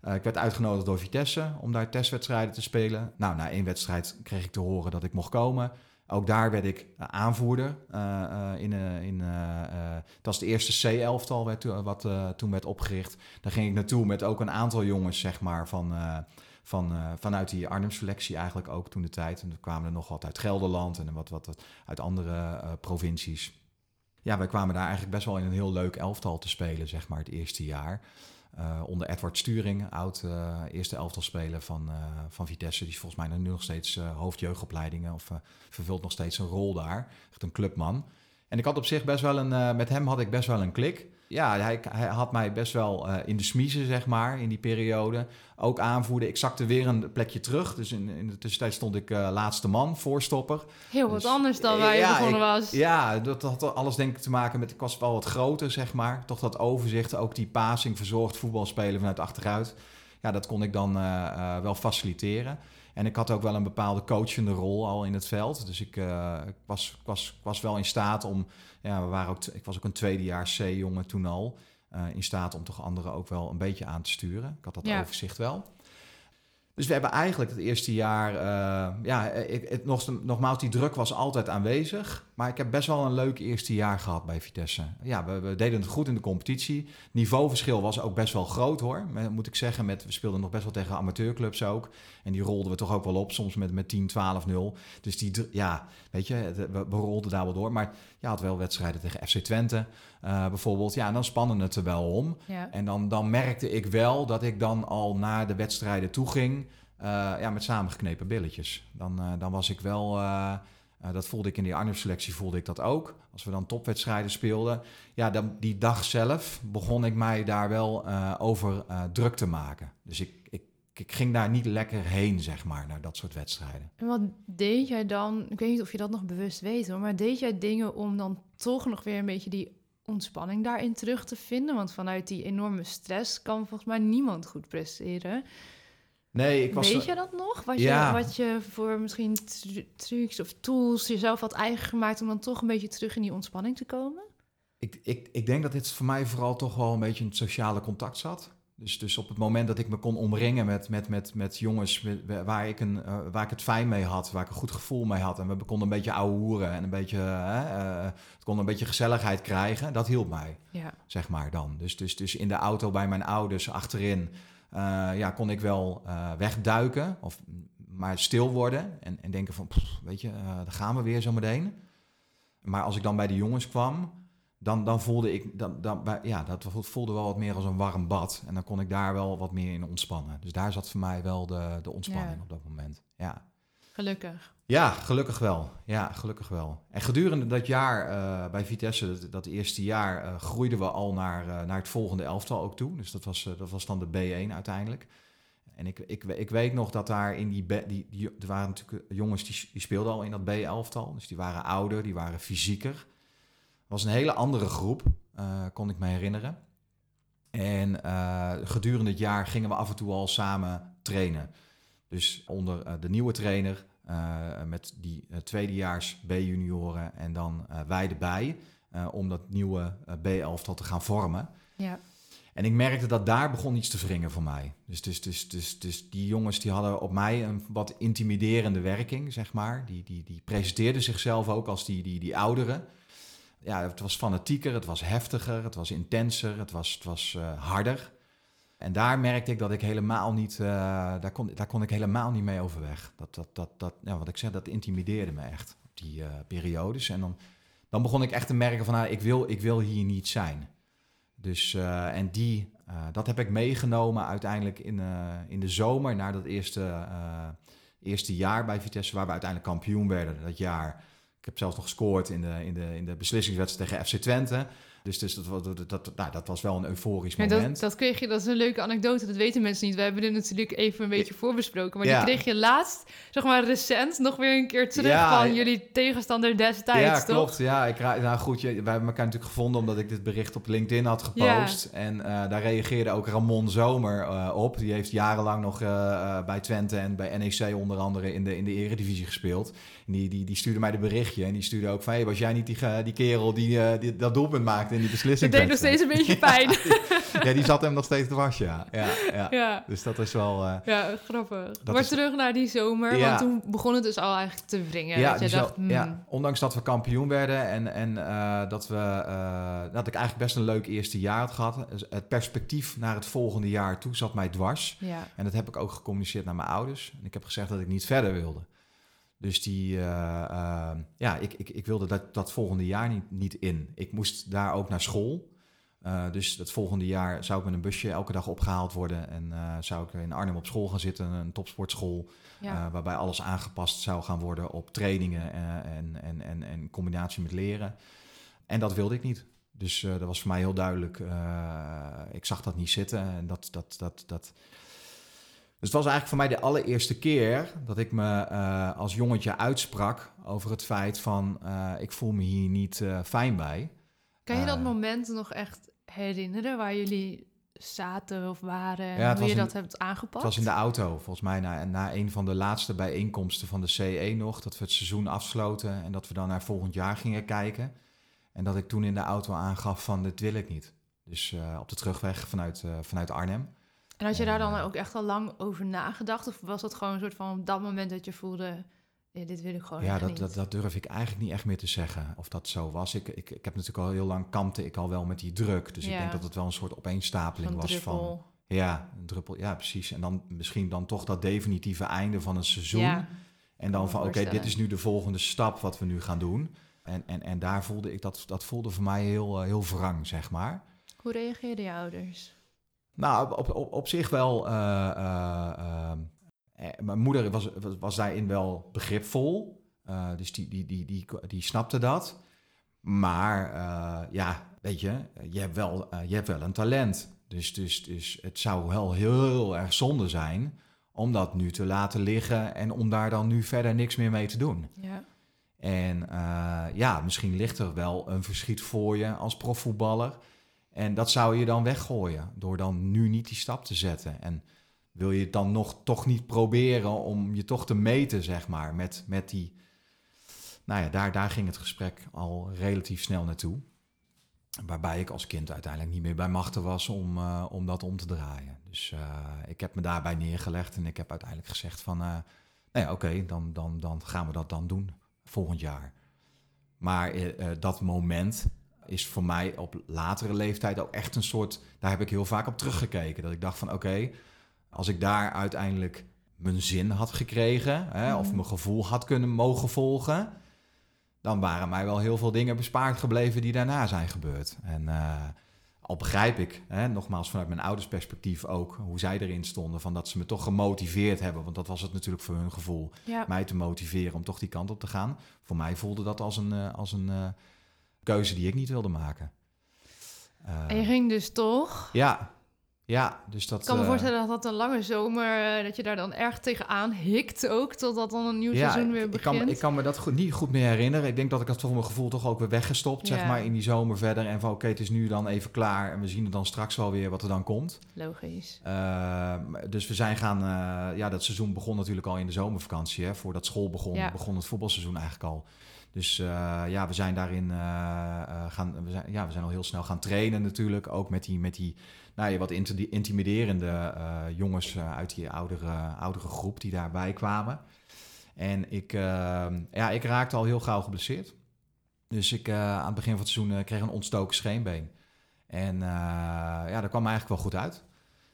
Eh, ik werd uitgenodigd door Vitesse om daar testwedstrijden te spelen. Nou, na één wedstrijd kreeg ik te horen dat ik mocht komen. Ook daar werd ik eh, aanvoerder. eh, in, in, dat was het eerste C-elftal wat toen werd opgericht. Daar ging ik naartoe met ook een aantal jongens, zeg maar, van, van, vanuit die Arnhem-selectie eigenlijk ook toen de tijd. En er kwamen er nog wat uit Gelderland en wat, wat, uit andere provincies. Ja, wij kwamen daar eigenlijk best wel in een heel leuk elftal te spelen, zeg maar, het eerste jaar. Eh, onder Edward Sturing, oud eh, eerste elftal speler van, eh, van Vitesse. Die is volgens mij nu nog steeds hoofdjeugdopleidingen of vervult nog steeds een rol daar. Echt een clubman. En ik had op zich best wel een, met hem had ik best wel een klik. Ja, hij, hij had mij best wel eh, in de smiezen, zeg maar, in die periode. Ook aanvoerden. Ik zakte weer een plekje terug. Dus in, in de tussentijd stond ik eh, laatste man, voorstopper. Heel wat Dus- anders dan waar je Ja, begonnen ik- was. Ja, dat had alles denk ik te maken met... Ik was wel wat groter, zeg maar. Toch dat overzicht, ook die passing, verzorgd voetbal spelen vanuit achteruit. Ja, dat kon ik dan eh, eh, wel faciliteren. En ik had ook wel een bepaalde coachende rol al in het veld. Dus ik, eh, ik, was, ik, was, ik was wel in staat om... Ja, we waren ook, ik was ook een tweedejaars C-jongen toen al. eh, in staat om toch anderen ook wel een beetje aan te sturen. Ik had dat Ja. overzicht wel. Dus we hebben eigenlijk het eerste jaar, eh, ja, ik, het, nog, nogmaals, die druk was altijd aanwezig. Maar ik heb best wel een leuk eerste jaar gehad bij Vitesse. Ja, we, deden het goed in de competitie. Niveauverschil was ook best wel groot hoor, moet ik zeggen. Met, we speelden nog best wel tegen amateurclubs ook. En die rolden we toch ook wel op, soms met, met 10, 12, 0. Dus die, ja, weet je, we, we rolden daar wel door. Maar je had wel wedstrijden tegen FC Twente eh, bijvoorbeeld. Ja, en dan spannen het er wel om. Ja. En dan, dan merkte ik wel dat ik dan al naar de wedstrijden toe ging. eh, ja, met samengeknepen billetjes. Dan, eh, dan was ik wel. dat voelde ik in die Arnhem-selectie, voelde ik dat ook. Als we dan topwedstrijden speelden. Ja, dan, die dag zelf begon ik mij daar wel over druk te maken. Dus ik, ik, ik ging daar niet lekker heen, zeg maar, naar dat soort wedstrijden. En wat deed jij dan? Ik weet niet of je dat nog bewust weet hoor, maar deed jij dingen om dan toch nog weer een beetje die ontspanning daarin terug te vinden? Want vanuit die enorme stress kan volgens mij niemand goed presteren. Nee, ik was. Weet je dat nog? Wat, Ja. je, wat je voor misschien tru- trucs of tools jezelf had eigen gemaakt om dan toch een beetje terug in die ontspanning te komen? Ik, ik, ik denk dat dit voor mij vooral toch wel een beetje een sociale contact zat. Dus, dus op het moment dat ik me kon omringen met, met, met, met jongens waar, ik een, eh, waar ik het fijn mee had, waar ik een goed gevoel mee had. En we konden een beetje ouwe hoeren en een beetje, eh, het kon een beetje gezelligheid krijgen. Dat hielp mij, Ja. zeg maar dan. Dus, dus, dus in de auto bij mijn ouders achterin eh, ja, kon ik wel wegduiken of maar stil worden en, en denken van, pff, weet je, daar gaan we weer zo meteen. Maar als ik dan bij de jongens kwam, dan, dan voelde ik, dan, dan, ja, dat voelde wel wat meer als een warm bad. En dan kon ik daar wel wat meer in ontspannen. Dus daar zat voor mij wel de, de ontspanning Ja. op dat moment. Ja. Gelukkig. ja, gelukkig wel. Ja, gelukkig wel. En gedurende dat jaar eh, bij Vitesse, dat, dat eerste jaar, eh, groeiden we al naar, eh, naar het volgende elftal ook toe. Dus dat was, dat was dan de B1 uiteindelijk. En ik, ik, ik weet nog dat daar in die, be- die, die... Er waren natuurlijk jongens die, die speelden al in dat B-elftal. Dus die waren ouder, die waren fysieker. Was een hele andere groep, eh, kon ik me herinneren. En eh, gedurende het jaar gingen we af en toe al samen trainen. Dus onder eh, de nieuwe trainer, met die tweedejaars B-junioren en dan wij erbij, om dat nieuwe B-elftal te gaan vormen. Ja. En ik merkte dat daar begon iets te wringen voor mij. Dus, dus, dus, dus, dus die jongens die hadden op mij een wat intimiderende werking, zeg maar. Die, die, die presenteerden zichzelf ook als die, die, die ouderen. Ja, het was fanatieker, het was heftiger, het was intenser, het was, het was eh, harder. En daar merkte ik dat ik helemaal niet, eh, daar, kon, daar kon ik helemaal niet mee overweg. Dat, dat, dat, dat, ja, wat ik zeg, dat intimideerde me echt, die eh, periodes. En dan, dan begon ik echt te merken van, nou, ik, wil, ik wil hier niet zijn. Dus, en die, dat heb ik meegenomen uiteindelijk in, in de zomer, na dat eerste, eerste jaar bij Vitesse, waar we uiteindelijk kampioen werden dat jaar. Ik heb zelfs nog gescoord in de, in de, in de beslissingswedstrijd tegen FC Twente. Dus, dus dat, dat, dat, nou, dat was wel een euforisch Ja, moment. dat, dat kreeg je, dat is een leuke anekdote, dat weten mensen niet. We hebben dit natuurlijk even een beetje voorbesproken. Maar Ja. die kreeg je laatst, zeg maar recent, nog weer een keer terug Ja, van jullie tegenstander destijds, ja, toch? klopt. Ja, ik, nou goed, je, wij hebben elkaar natuurlijk gevonden omdat ik dit bericht op LinkedIn had gepost. En eh, daar reageerde ook Ramon Zomer eh, op. Die heeft jarenlang nog eh, bij Twente en bij NEC onder andere in de, in de eredivisie gespeeld. En die, die, die stuurde mij de berichtje en die stuurde ook van... Hey, was jij niet die, die kerel die, die dat doelpunt maakte in die Het beslissing? deed nog steeds een beetje pijn. Ja, die zat hem nog steeds dwars, ja. ja, ja. ja. Dus dat is wel... eh, Ja, grappig. Maar is- terug naar die zomer, Ja. want toen begon het dus al eigenlijk te wringen. Ja, dat je dacht, zo- hmm, ja, ondanks dat we kampioen werden en, en eh, dat, we, eh, dat ik eigenlijk best een leuk eerste jaar had gehad. Dus Het perspectief naar het volgende jaar toe zat mij dwars. ja. En dat heb ik ook gecommuniceerd naar mijn ouders. En ik heb gezegd dat ik niet verder wilde. Dus die, eh, eh, ja, ik, ik, ik wilde dat, dat volgende jaar niet, niet in. Ik moest daar ook naar school. Eh, dus het volgende jaar zou ik met een busje elke dag opgehaald worden. En eh, zou ik in Arnhem op school gaan zitten, een topsportschool. ja. Waarbij alles aangepast zou gaan worden op trainingen en, en, en, en in combinatie met leren. En dat wilde ik niet. Dus dat was voor mij heel duidelijk. ik zag dat niet zitten. En dat, dat, dat, dat... Dus het was eigenlijk voor mij de allereerste keer dat ik me eh, als jongetje uitsprak over het feit van eh, ik voel me hier niet eh, fijn bij. Kan je dat moment nog echt herinneren waar jullie zaten of waren en Ja, hoe je dat hebt aangepakt? Het was in de auto, volgens mij na, na een van de laatste bijeenkomsten van de CE nog, dat we het seizoen afsloten en dat we dan naar volgend jaar gingen kijken. En dat ik toen in de auto aangaf van dit wil ik niet. Dus op de terugweg vanuit, vanuit Arnhem. En had je daar dan ook echt al lang over nagedacht? Of was dat gewoon een soort van op dat moment dat je voelde... Ja, dit wil ik gewoon ja, dat, niet. dat, dat durf ik eigenlijk niet echt meer te zeggen of dat zo was. Ik, ik, ik heb natuurlijk al heel lang kampte ik al wel met die druk. Dus ik denk dat het wel een soort opeenstapeling was van... druppel. Ja, een druppel, ja precies. En dan misschien dan toch dat definitieve einde van een seizoen. Ja, En dan van, oké, dit is nu de volgende stap wat we nu gaan doen. En, en, en daar voelde ik, dat, dat voelde voor mij heel, eh, heel wrang, zeg maar. Hoe reageerden je ouders? Nou, op, op, op zich wel. eh, eh, eh, eh, mijn moeder was, was, was daarin wel begripvol. Dus die, die, die, die, die snapte dat. Maar ja, weet je, je hebt wel, je hebt wel een talent. Dus, dus, dus het zou wel heel, heel erg zonde zijn om dat nu te laten liggen en om daar dan nu verder niks meer mee te doen. Ja. En ja, misschien ligt er wel een verschiet voor je als profvoetballer. En dat zou je dan weggooien door dan nu niet die stap te zetten. En wil je het dan nog toch niet proberen om je toch te meten, zeg maar, met, met die... Nou ja, daar, daar ging het gesprek al relatief snel naartoe. Waarbij ik als kind uiteindelijk niet meer bij machten was om, eh, om dat om te draaien. Dus eh, ik heb me daarbij neergelegd en ik heb uiteindelijk gezegd van... eh nou ja, oké, dan, dan, dan gaan we dat dan doen volgend jaar. Maar dat moment is voor mij op latere leeftijd ook echt een soort... Daar heb ik heel vaak op teruggekeken. Dat ik dacht van oké, als ik daar uiteindelijk mijn zin had gekregen... Hè, of Mhm. mijn gevoel had kunnen mogen volgen... dan waren mij wel heel veel dingen bespaard gebleven die daarna zijn gebeurd. En eh, al begrijp ik, hè, nogmaals vanuit mijn ouders perspectief ook... hoe zij erin stonden, van dat ze me toch gemotiveerd hebben. Want dat was het natuurlijk voor hun gevoel Ja. mij te motiveren om toch die kant op te gaan. Voor mij voelde dat als een, eh, als een eh, keuze die ik niet wilde maken. Eh, En je ging dus toch? ja, ja, dus dat... Ik kan me eh, voorstellen dat dat een lange zomer, eh, dat je daar dan erg tegenaan hikt ook, totdat dan een nieuw seizoen weer ik begint. kan, me- ik kan me dat goed, niet goed meer herinneren. Ik denk dat ik dat voor mijn gevoel toch ook weer weggestopt, zeg maar, in die zomer verder. En van, oké, het is nu dan even klaar en we zien het dan straks wel weer wat er dan komt. Logisch. Eh, dus we zijn gaan, eh, ja, dat seizoen begon natuurlijk al in de zomervakantie. Hè. Voordat school begon, Ja. begon het voetbalseizoen eigenlijk al. Dus eh, ja, we zijn daarin eh, eh, gaan, we zijn, ja, we zijn al heel snel gaan trainen natuurlijk. Ook met die, met die nou wat inti- intimiderende jongens uit die oudere, oudere groep die daarbij kwamen. En ik, eh, ja, ik raakte al heel gauw geblesseerd. Dus ik aan het begin van het seizoen kreeg een ontstoken scheenbeen. En ja, dat kwam me eigenlijk wel goed uit.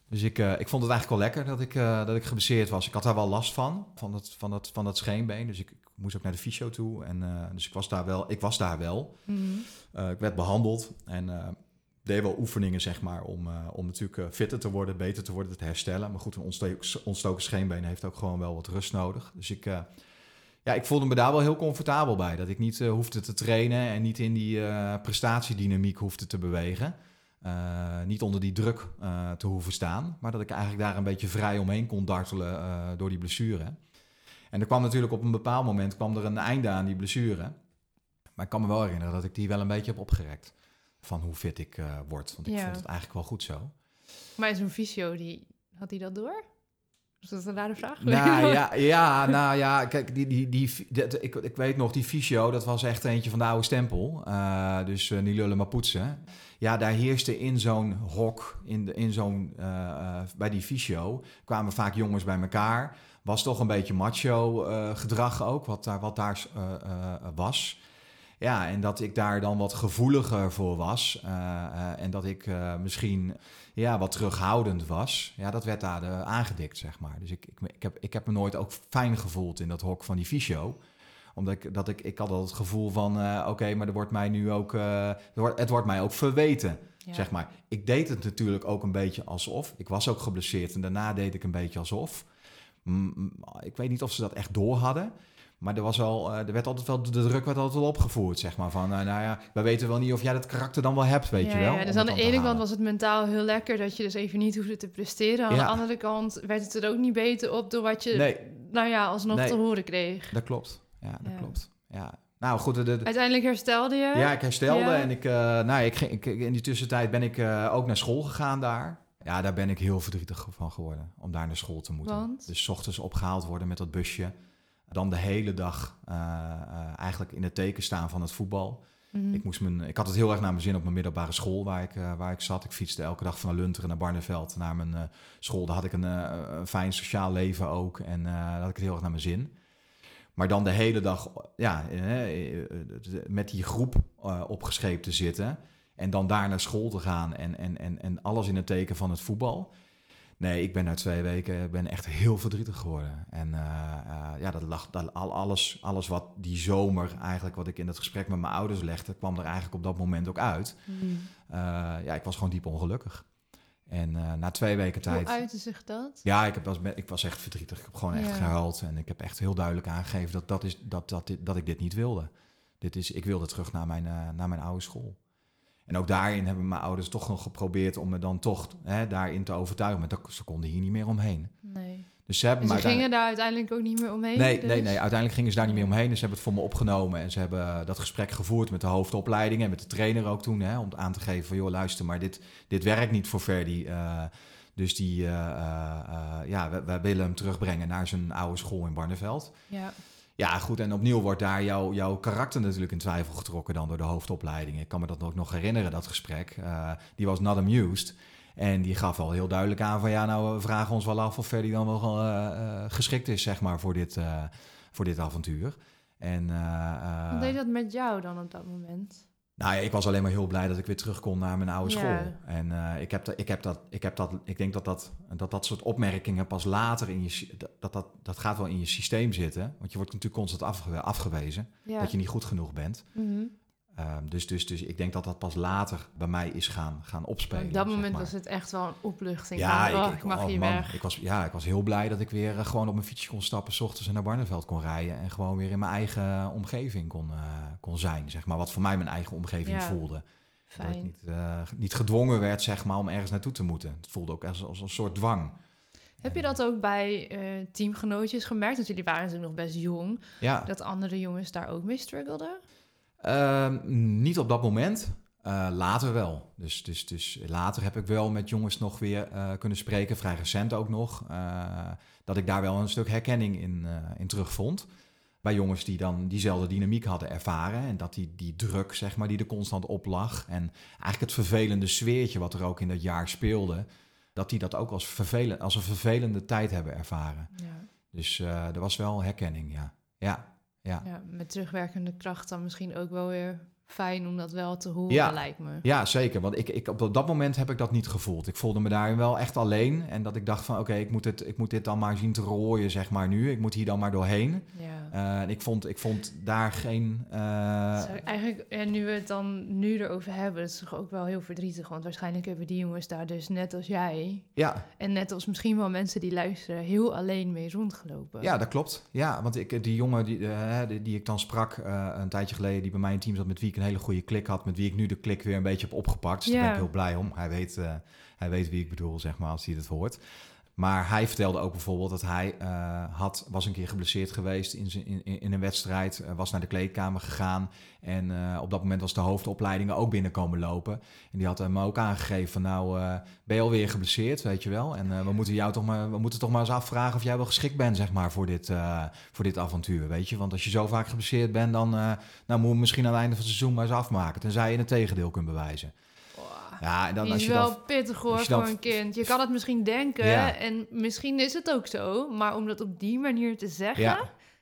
Dus ik, ik vond het eigenlijk wel lekker dat ik, dat ik geblesseerd was. Ik had daar wel last van, van dat, van dat, van dat scheenbeen. Dus ik moest ook naar de fysio toe. En, eh, dus ik was daar wel. Ik, was daar wel. Mhm. Eh, ik werd behandeld en eh, deed wel oefeningen, zeg maar, om, om natuurlijk fitter te worden, beter te worden, te herstellen. Maar goed, een ontstoken, ontstoken scheenbeen heeft ook gewoon wel wat rust nodig. Dus ik, Ja, ik voelde me daar wel heel comfortabel bij. Dat ik niet hoefde te trainen en niet in die prestatiedynamiek hoefde te bewegen. Niet onder die druk te hoeven staan. Maar dat ik eigenlijk daar een beetje vrij omheen kon dartelen door die blessure. En er kwam natuurlijk op een bepaald moment kwam er een einde aan die blessure. Maar ik kan me wel herinneren dat ik die wel een beetje heb opgerekt. Van hoe fit ik word. Want ik Ja. vond het eigenlijk wel goed zo. Maar zo'n fysio, die, had hij dat door? Is dat een rare vraag? Nou ja, ja, nou ja, kijk, die, die, die, dat- ik, ik weet nog, die fysio, dat was echt eentje van de oude stempel. Eh, dus uh, niet lullen, maar poetsen. Ja, daar heerste in zo'n hok, in, de, in zo'n, eh, eh, bij die fysio, kwamen vaak jongens bij elkaar. Was toch een beetje macho eh, gedrag ook, wat daar, wat daar eh, eh, was. Ja, en dat ik daar dan wat gevoeliger voor was. en dat ik misschien ja, wat terughoudend was. Ja, dat werd daar aangedikt, zeg maar. Dus ik, ik, ik, heb, ik heb me nooit ook fijn gevoeld in dat hok van die fysio. Omdat ik, dat ik, ik had al het gevoel van, oké, maar er wordt mij nu ook, wordt, het wordt mij ook verweten, Ja. zeg maar. Ik deed het natuurlijk ook een beetje alsof. Ik was ook geblesseerd en daarna deed ik een beetje alsof. Ik weet niet of ze dat echt door hadden. Maar er, was al, eh, er werd altijd wel, de druk werd altijd wel opgevoerd, zeg maar. Van, eh, nou ja, we weten wel niet of jij dat karakter dan wel hebt, weet ja, je wel. Ja, dus aan de ene kant was het mentaal heel lekker dat je dus even niet hoefde te presteren. Aan Ja. de andere kant werd het er ook niet beter op door wat je, Nee, nou ja, alsnog Nee. te horen kreeg. dat klopt. Ja, dat Ja. klopt. Ja. Nou goed, de, de- Uiteindelijk herstelde je. ja, ik herstelde en ik, eh, nou, ik ging, ik, in die tussentijd ben ik ook naar school gegaan daar. Ja, daar ben ik heel verdrietig van geworden, om daar naar school te moeten. Want? Dus 's ochtends opgehaald worden met dat busje. Dan de hele dag eh, eh, eigenlijk in het teken staan van het voetbal. Mhm. Ik, moest mijn, ik had het heel erg naar mijn zin op mijn middelbare school waar ik, eh, waar ik zat. Ik fietste elke dag van Lunteren naar Barneveld naar mijn school. Daar had ik een, een fijn sociaal leven ook. En daar had ik het heel erg naar mijn zin. Maar dan de hele dag ja, met die groep opgescheept te zitten. En dan daar naar school te gaan en, en, en, en alles in het teken van het voetbal. Nee, ik ben na twee weken ben echt heel verdrietig geworden. En eh, eh, ja, dat lag, dat, al, alles, alles wat die zomer eigenlijk, wat ik in dat gesprek met mijn ouders legde, kwam er eigenlijk op dat moment ook uit. Mhm. Eh, ja, ik was gewoon diep ongelukkig. En na twee weken tijd... Hoe uitte zich dat? Ja, ik, heb, was, ik was echt verdrietig. Ik heb gewoon echt Ja. gehuild. En ik heb echt heel duidelijk aangegeven dat, dat, is, dat, dat, dat ik dit niet wilde. Dit is, ik wilde terug naar mijn, naar mijn oude school. En ook daarin hebben mijn ouders toch nog geprobeerd om me dan toch hè, daarin te overtuigen. Maar dat, ze konden hier niet meer omheen. Nee. Dus ze hebben En me ze uiteindelijk- gingen daar uiteindelijk ook niet meer omheen? Nee, dus? nee, nee, uiteindelijk gingen ze daar niet meer omheen. Dus ze hebben het voor me opgenomen en ze hebben dat gesprek gevoerd met de hoofdopleiding en met de trainer ook toen. Hè, om aan te geven van, joh, luister, maar dit, dit werkt niet voor Verdi. eh, dus die, eh, eh, ja, we, we willen hem terugbrengen naar zijn oude school in Barneveld. Ja. Ja, goed, en opnieuw wordt daar jouw, jouw karakter natuurlijk in twijfel getrokken dan door de hoofdopleiding. Ik kan me dat ook nog herinneren, dat gesprek. Eh, die was not amused. En die gaf al heel duidelijk aan van, ja, nou, we vragen ons wel af of Verdi dan wel eh, eh, geschikt is, zeg maar, voor dit, voor dit avontuur. En, Wat deed dat met jou dan op dat moment? Nou ja, ik was alleen maar heel blij dat ik weer terug kon naar mijn oude Ja. school. En eh, ik, heb dat, ik, heb dat, ik heb dat, ik denk dat dat, dat dat soort opmerkingen pas later in je, dat, dat, dat, gaat wel in je systeem zitten. Want je wordt natuurlijk constant afge- afgewezen Ja. dat je niet goed genoeg bent. Mhm. Ehm, dus, dus, dus ik denk dat dat pas later bij mij is gaan, gaan opspelen. Op dat zeg moment maar. was het echt wel een opluchting. Ja, van, oh, ik, ik mag oh, hier man, weg. Ik was, ja, ik was heel blij dat ik weer eh, gewoon op mijn fietsje kon stappen, s ochtends en naar Barneveld kon rijden. En gewoon weer in mijn eigen omgeving kon, eh, kon zijn, zeg maar. Wat voor mij mijn eigen omgeving Ja. voelde. Dat ik Fijn. niet, eh, niet gedwongen werd, zeg maar, om ergens naartoe te moeten. Het voelde ook als, als een soort dwang. Heb je dat ook bij eh, teamgenootjes gemerkt? Want jullie waren natuurlijk nog best jong. Ja, Dat andere jongens daar ook mee struggelden? Ehm, niet op dat moment. Eh, later wel. Dus, dus, dus later heb ik wel met jongens nog weer eh, kunnen spreken, vrij recent ook nog. eh, dat ik daar wel een stuk herkenning in, in terugvond. Bij jongens die dan diezelfde dynamiek hadden ervaren. En dat die, die druk, zeg maar, die er constant op lag. En eigenlijk het vervelende sfeertje wat er ook in dat jaar speelde. Dat die dat ook als, vervelend, als een vervelende tijd hebben ervaren. Ja. Dus er was wel herkenning, ja. Ja, ja. Met terugwerkende kracht dan misschien ook wel weer fijn om dat wel te horen, ja. lijkt me. Ja, zeker. Want ik, ik, op dat moment heb ik dat niet gevoeld. Ik voelde me daarin wel echt alleen. En dat ik dacht van, oké, ik moet ik moet dit dan maar zien te rooien, zeg maar, nu. Ik moet hier dan maar doorheen. Ja. Uh, en ik vond, ik vond daar geen... Uh... eigenlijk, en nu we het dan nu erover hebben, dat is toch ook wel heel verdrietig. Want waarschijnlijk hebben die jongens daar dus net als jij... Ja. En net als misschien wel mensen die luisteren, heel alleen mee rondgelopen. Ja, dat klopt. Ja, want ik, die jongen die, uh, die, die, ik dan sprak een tijdje geleden, die bij mij in team zat, met wie ik een hele goede klik had, met wie ik nu de klik weer een beetje heb opgepakt. Dus daar ben ik heel blij om. Hij weet, hij weet wie ik bedoel, zeg maar, als hij het hoort. Maar hij vertelde ook bijvoorbeeld dat hij uh, had, was een keer geblesseerd geweest in, in, in een wedstrijd, uh, was naar de kleedkamer gegaan en uh, op dat moment was de hoofdopleidingen ook binnenkomen lopen. En die had hem ook aangegeven van nou, ben je alweer geblesseerd, weet je wel. En we moeten jou toch maar, we moeten toch maar eens afvragen of jij wel geschikt bent, zeg maar, voor dit, voor dit avontuur, weet je. Want als je zo vaak geblesseerd bent, dan nou, moet je misschien aan het einde van het seizoen maar eens afmaken. Tenzij je het tegendeel kunt bewijzen. Ja, en dan, als je wel dan, pittig hoor voor een kind. Je kan het misschien denken en misschien is het ook zo, maar om dat op die manier te zeggen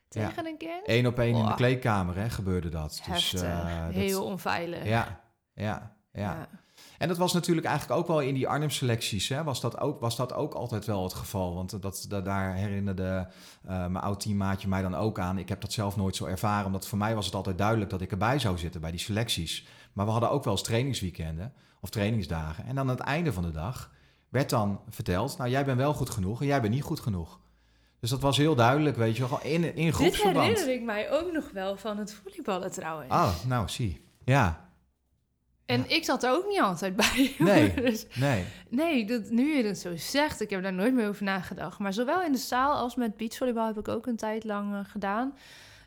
tegen een kind. Eén op één in de kleedkamer hè, gebeurde dat. Dus, uh, heel onveilig. Ja, ja, ja. En dat was natuurlijk eigenlijk ook wel in die Arnhem-selecties, was, dat ook, was dat ook altijd wel het geval. Want dat, dat daar herinnerde uh, mijn oud-teammaatje mij dan ook aan. Ik heb dat zelf nooit zo ervaren, omdat voor mij was het altijd duidelijk dat ik erbij zou zitten bij die selecties. Maar we hadden ook wel eens trainingsweekenden of trainingsdagen. En dan aan het einde van de dag werd dan verteld, nou jij bent wel goed genoeg en jij bent niet goed genoeg. Dus dat was heel duidelijk, weet je wel, in, in groepsverband. Dit herinner ik mij ook nog wel van het volleyballen trouwens. Oh, nou zie. Ja. En ik zat er ook niet altijd bij. Nee, dus, nee. Nee, dat, nu je het zo zegt, ik heb daar nooit meer over nagedacht. Maar zowel in de zaal als met beachvolleybal heb ik ook een tijd lang uh, gedaan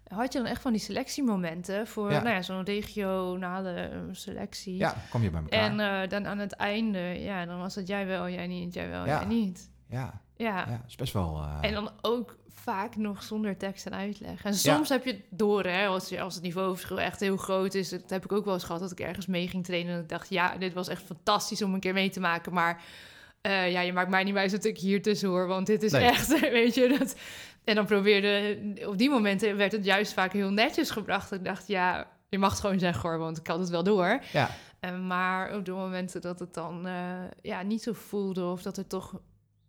had je dan echt van die selectiemomenten voor Nou ja, zo'n regionale eh, selectie. Ja, kom je bij elkaar. En uh, dan aan het einde, ja, dan was het jij wel, jij niet, jij wel, ja. jij niet. Ja, ja. ja is best wel... Uh... En dan ook vaak nog zonder tekst en uitleg. En soms heb je het door, hè, als, je, als het niveauverschil echt heel groot is. Dat heb ik ook wel eens gehad, dat ik ergens mee ging trainen. En ik dacht, ja, dit was echt fantastisch om een keer mee te maken, maar... Uh, ja, je maakt mij niet wijs dat ik hier tussen hoor, want dit is echt, weet je, dat, en dan probeerde, op die momenten werd het juist vaak heel netjes gebracht. Ik dacht, ja, je mag het gewoon zeggen hoor, want ik had het wel door. Ja. Uh, maar op de momenten dat het dan uh, ja, niet zo voelde of dat er toch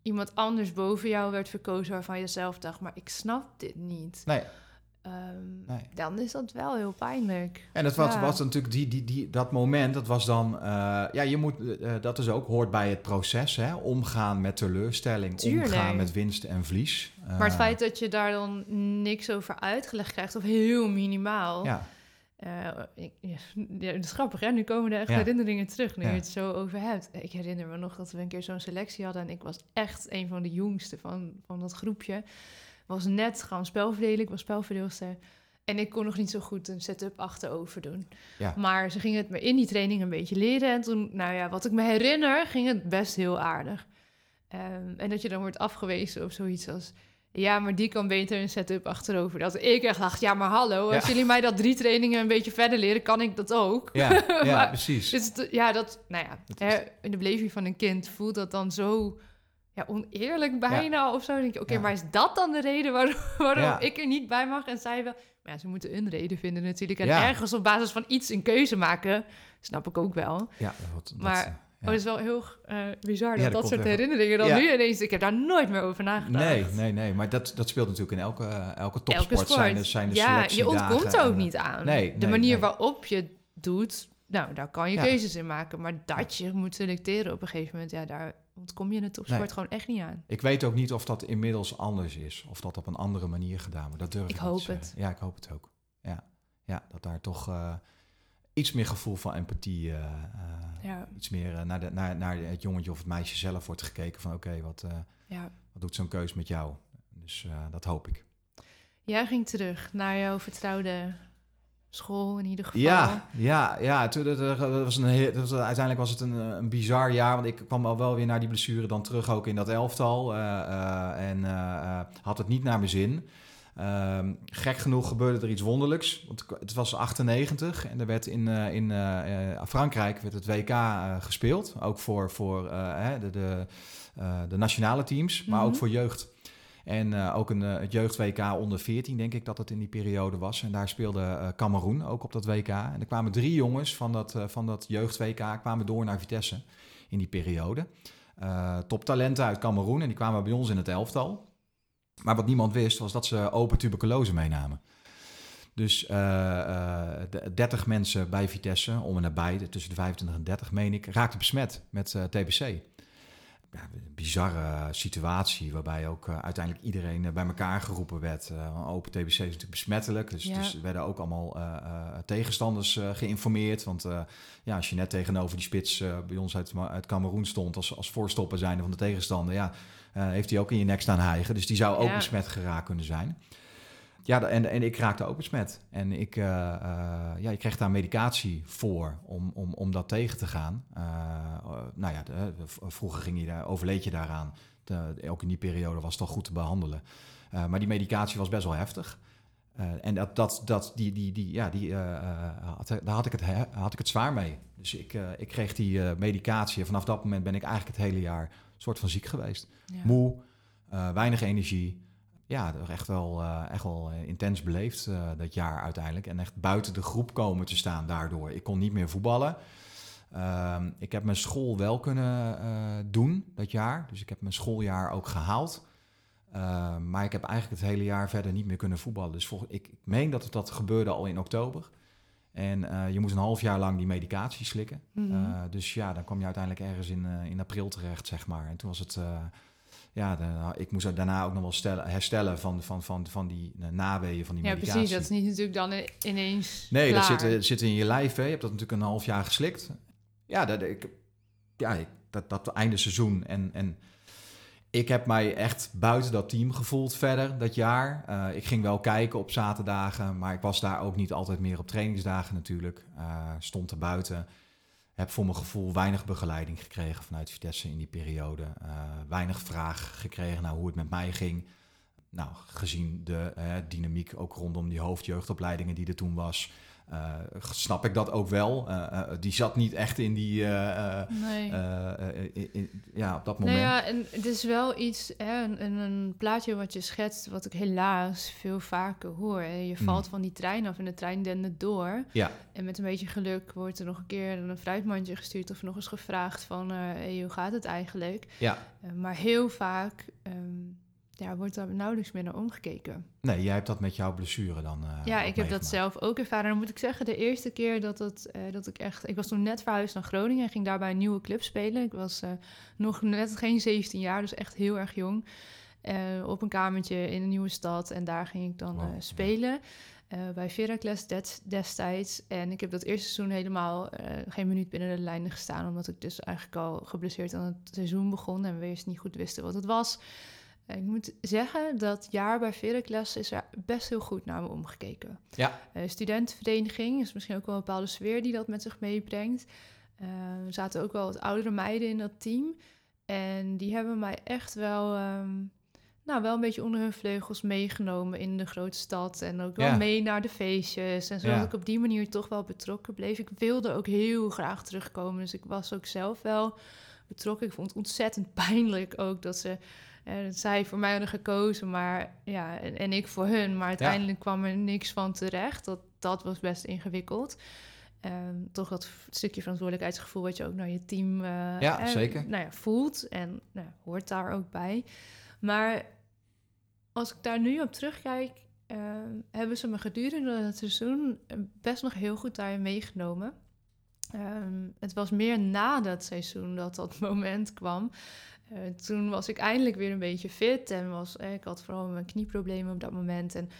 iemand anders boven jou werd verkozen waarvan je zelf dacht, maar ik snap dit niet. Nee. Um, Dan is dat wel heel pijnlijk. En dat was, was natuurlijk die, die, die, dat moment, dat was dan, uh, ja, je moet, uh, dat is ook, hoort bij het proces, hè? omgaan met teleurstelling, Tuurlijk. omgaan met winst en verlies. Uh, maar het feit dat je daar dan niks over uitgelegd krijgt, of heel minimaal. Ja. Ik, ja, dat is grappig, hè? Nu komen er echt herinneringen terug, nu je het zo over hebt. Ik herinner me nog dat we een keer zo'n selectie hadden en ik was echt een van de jongsten van, van dat groepje was net gaan spelverdelen. Ik was spelverdeelster. En ik kon nog niet zo goed een setup achterover doen. Ja. Maar ze gingen het me in die training een beetje leren. En toen, nou ja, wat ik me herinner, ging het best heel aardig. Um, en dat je dan wordt afgewezen of zoiets als... Ja, maar die kan beter een setup achterover. Dat ik echt dacht, ja, maar hallo, als jullie mij dat drie trainingen een beetje verder leren, kan ik dat ook. Ja, ja precies. Dus ja, dat, nou ja, hè, in de beleving van een kind voelt dat dan zo ja, oneerlijk bijna of zo. denk je, oké, maar is dat dan de reden waarom, waarom ik er niet bij mag en zij wel? Maar ja, ze moeten een reden vinden natuurlijk. En ergens op basis van iets een keuze maken, snap ik ook wel. Ja, wat, maar oh, het is wel heel uh, bizar dat dat, soort herinneringen dan nu ineens... Ik heb daar nooit meer over nagedacht. Nee, nee, nee. Maar dat, dat speelt natuurlijk in elke, elke topsport. Elke sport. Zijn er, zijn ja, je ontkomt er ook niet aan. Nee, de manier waarop je doet, nou, daar kan je keuzes in maken. Maar dat je moet selecteren op een gegeven moment, ja, daar kom je in het topsport nee. gewoon echt niet aan. Ik weet ook niet of dat inmiddels anders is. Of dat op een andere manier gedaan wordt. Dat durf ik, ik hoop het. Ja, ik hoop het ook. Ja, ja dat daar toch uh, iets meer gevoel van empathie... Uh, ja. Iets meer naar, de, naar, naar het jongetje of het meisje zelf wordt gekeken. Van oké, okay, wat, ja. wat doet zo'n keus met jou? Dus dat hoop ik. Jij ging terug naar jouw vertrouwde school in ieder geval. Ja, ja, ja. Toen, dat, was een heel, dat was, uiteindelijk was het een, een bizar jaar, want ik kwam al wel weer naar die blessure dan terug ook in dat elftal uh, uh, en uh, had het niet naar mijn zin. Ehm, gek genoeg gebeurde er iets wonderlijks, want het was 98 en er werd in, in Frankrijk werd het WK gespeeld, ook voor, voor de, de, de, nationale teams, maar ook mhm. voor jeugd. En ook een, het jeugd-WK onder 14, denk ik dat het in die periode was. En daar speelde Cameroen ook op dat WK. En er kwamen drie jongens van dat, van dat jeugd-WK kwamen door naar Vitesse in die periode. toptalenten uit Cameroen en die kwamen bij ons in het elftal. Maar wat niemand wist, was dat ze open tuberculose meenamen. Dus uh, uh, 30 mensen bij Vitesse, om en nabij, tussen de 25 en 30 meen ik, raakten besmet met TBC. Ja, een bizarre situatie waarbij ook uh, uiteindelijk iedereen uh, bij elkaar geroepen werd. Uh, open TBC is natuurlijk besmettelijk, dus, ja. dus er werden ook allemaal tegenstanders geïnformeerd. Want ja, als je net tegenover die spits bij ons uit, uit Cameroen stond als, als voorstopper zijnde van de tegenstander, ja, heeft hij ook in je nek staan hijgen. Dus die zou ook ja. besmet geraakt kunnen zijn. Ja, en, en ik raakte ook besmet. En ik, uh, uh, ja, ik kreeg daar medicatie voor om, om, om dat tegen te gaan. Uh, nou ja, de, vroeger ging je daar, overleed je daaraan. De, ook in die periode was het al goed te behandelen. maar die medicatie was best wel heftig. en dat, dat, dat, die, die, die, ja, die, had, daar had ik, het, had ik het zwaar mee. Dus ik, ik kreeg die medicatie. En vanaf dat moment ben ik eigenlijk het hele jaar soort van ziek geweest. Ja. Moe, weinig energie ja, echt wel, uh, echt wel eh, intens beleefd uh, dat jaar uiteindelijk. En echt buiten de groep komen te staan daardoor. Ik kon niet meer voetballen. Uh, ik heb mijn school wel kunnen doen dat jaar. Dus ik heb mijn schooljaar ook gehaald. Ehm, maar ik heb eigenlijk het hele jaar verder niet meer kunnen voetballen. Dus ik, ik meen dat dat gebeurde al in oktober. En je moest een half jaar lang die medicatie slikken. Mm -hmm. dus ja, dan kwam je uiteindelijk ergens in, in april terecht, zeg maar. En toen was het ja, de, ik moest daarna ook nog wel stellen, herstellen van, van, van, van die uh, naweeën van die ja, medicatie. Ja, precies. Dat is niet natuurlijk dan ineens Nee, klaar. dat zit, zit in je lijf. Hè. Je hebt dat natuurlijk een half jaar geslikt. Ja, dat, ik, ja ik, dat, dat einde seizoen. En, en ik heb mij echt buiten dat team gevoeld verder dat jaar. Uh, ik ging wel kijken op zaterdagen, maar ik was daar ook niet altijd meer op trainingsdagen natuurlijk. Uh, stond er buiten heb voor mijn gevoel weinig begeleiding gekregen vanuit Vitesse in die periode. Uh, weinig vraag gekregen naar hoe het met mij ging. Nou, gezien de uh, dynamiek ook rondom die hoofdjeugdopleidingen die er toen was, uh, snap ik dat ook wel. Uh, die zat niet echt in die. nee. In, in, ja, op dat moment. Nou ja, en het is wel iets, hè, een, een, plaatje wat je schetst, wat ik helaas veel vaker hoor. Hè. Je valt mm. van die trein af en de trein dendert door. Ja. En met een beetje geluk wordt er nog een keer een fruitmandje gestuurd of nog eens gevraagd van hey, hoe gaat het eigenlijk? Ja. maar heel vaak. Um, ja, wordt daar nauwelijks meer naar omgekeken. Nee, jij hebt dat met jouw blessure dan. Uh, ja, ik heb dat zelf ook ervaren. Dan moet ik zeggen, de eerste keer dat, het, uh, dat ik echt. Ik was toen net verhuisd naar Groningen en ging daarbij een nieuwe club spelen. Ik was uh, nog net geen 17 jaar, dus echt heel erg jong. op een kamertje in een nieuwe stad en daar ging ik dan wow, spelen. Ja. bij Veracles destijds. En ik heb dat eerste seizoen helemaal geen minuut binnen de lijnen gestaan. Omdat ik dus eigenlijk al geblesseerd aan het seizoen begon. En we eerst niet goed wisten wat het was. Ik moet zeggen, dat jaar bij Veracles is er best heel goed naar me omgekeken. Ja. Uh, studentenvereniging is misschien ook wel een bepaalde sfeer die dat met zich meebrengt. Uh, er zaten ook wel wat oudere meiden in dat team. En die hebben mij echt wel, um, nou, wel een beetje onder hun vleugels meegenomen in de grote stad. En ook wel ja. mee naar de feestjes. En zodat ja. ik op die manier toch wel betrokken bleef. Ik wilde ook heel graag terugkomen. Dus ik was ook zelf wel betrokken. Ik vond het ontzettend pijnlijk ook dat ze en zij voor mij hadden gekozen, maar ja, en, en ik voor hun. Maar uiteindelijk ja. kwam er niks van terecht. Dat, dat was best ingewikkeld. Um, toch dat stukje verantwoordelijkheidsgevoel wat je ook naar je team uh, ja, zeker. Nou ja, voelt en nou, hoort daar ook bij. Maar als ik daar nu op terugkijk, uh, hebben ze me gedurende het seizoen best nog heel goed daarin meegenomen. Um, het was meer na dat seizoen dat dat moment kwam. Uh, toen was ik eindelijk weer een beetje fit en was, eh, ik had vooral mijn knieproblemen op dat moment. En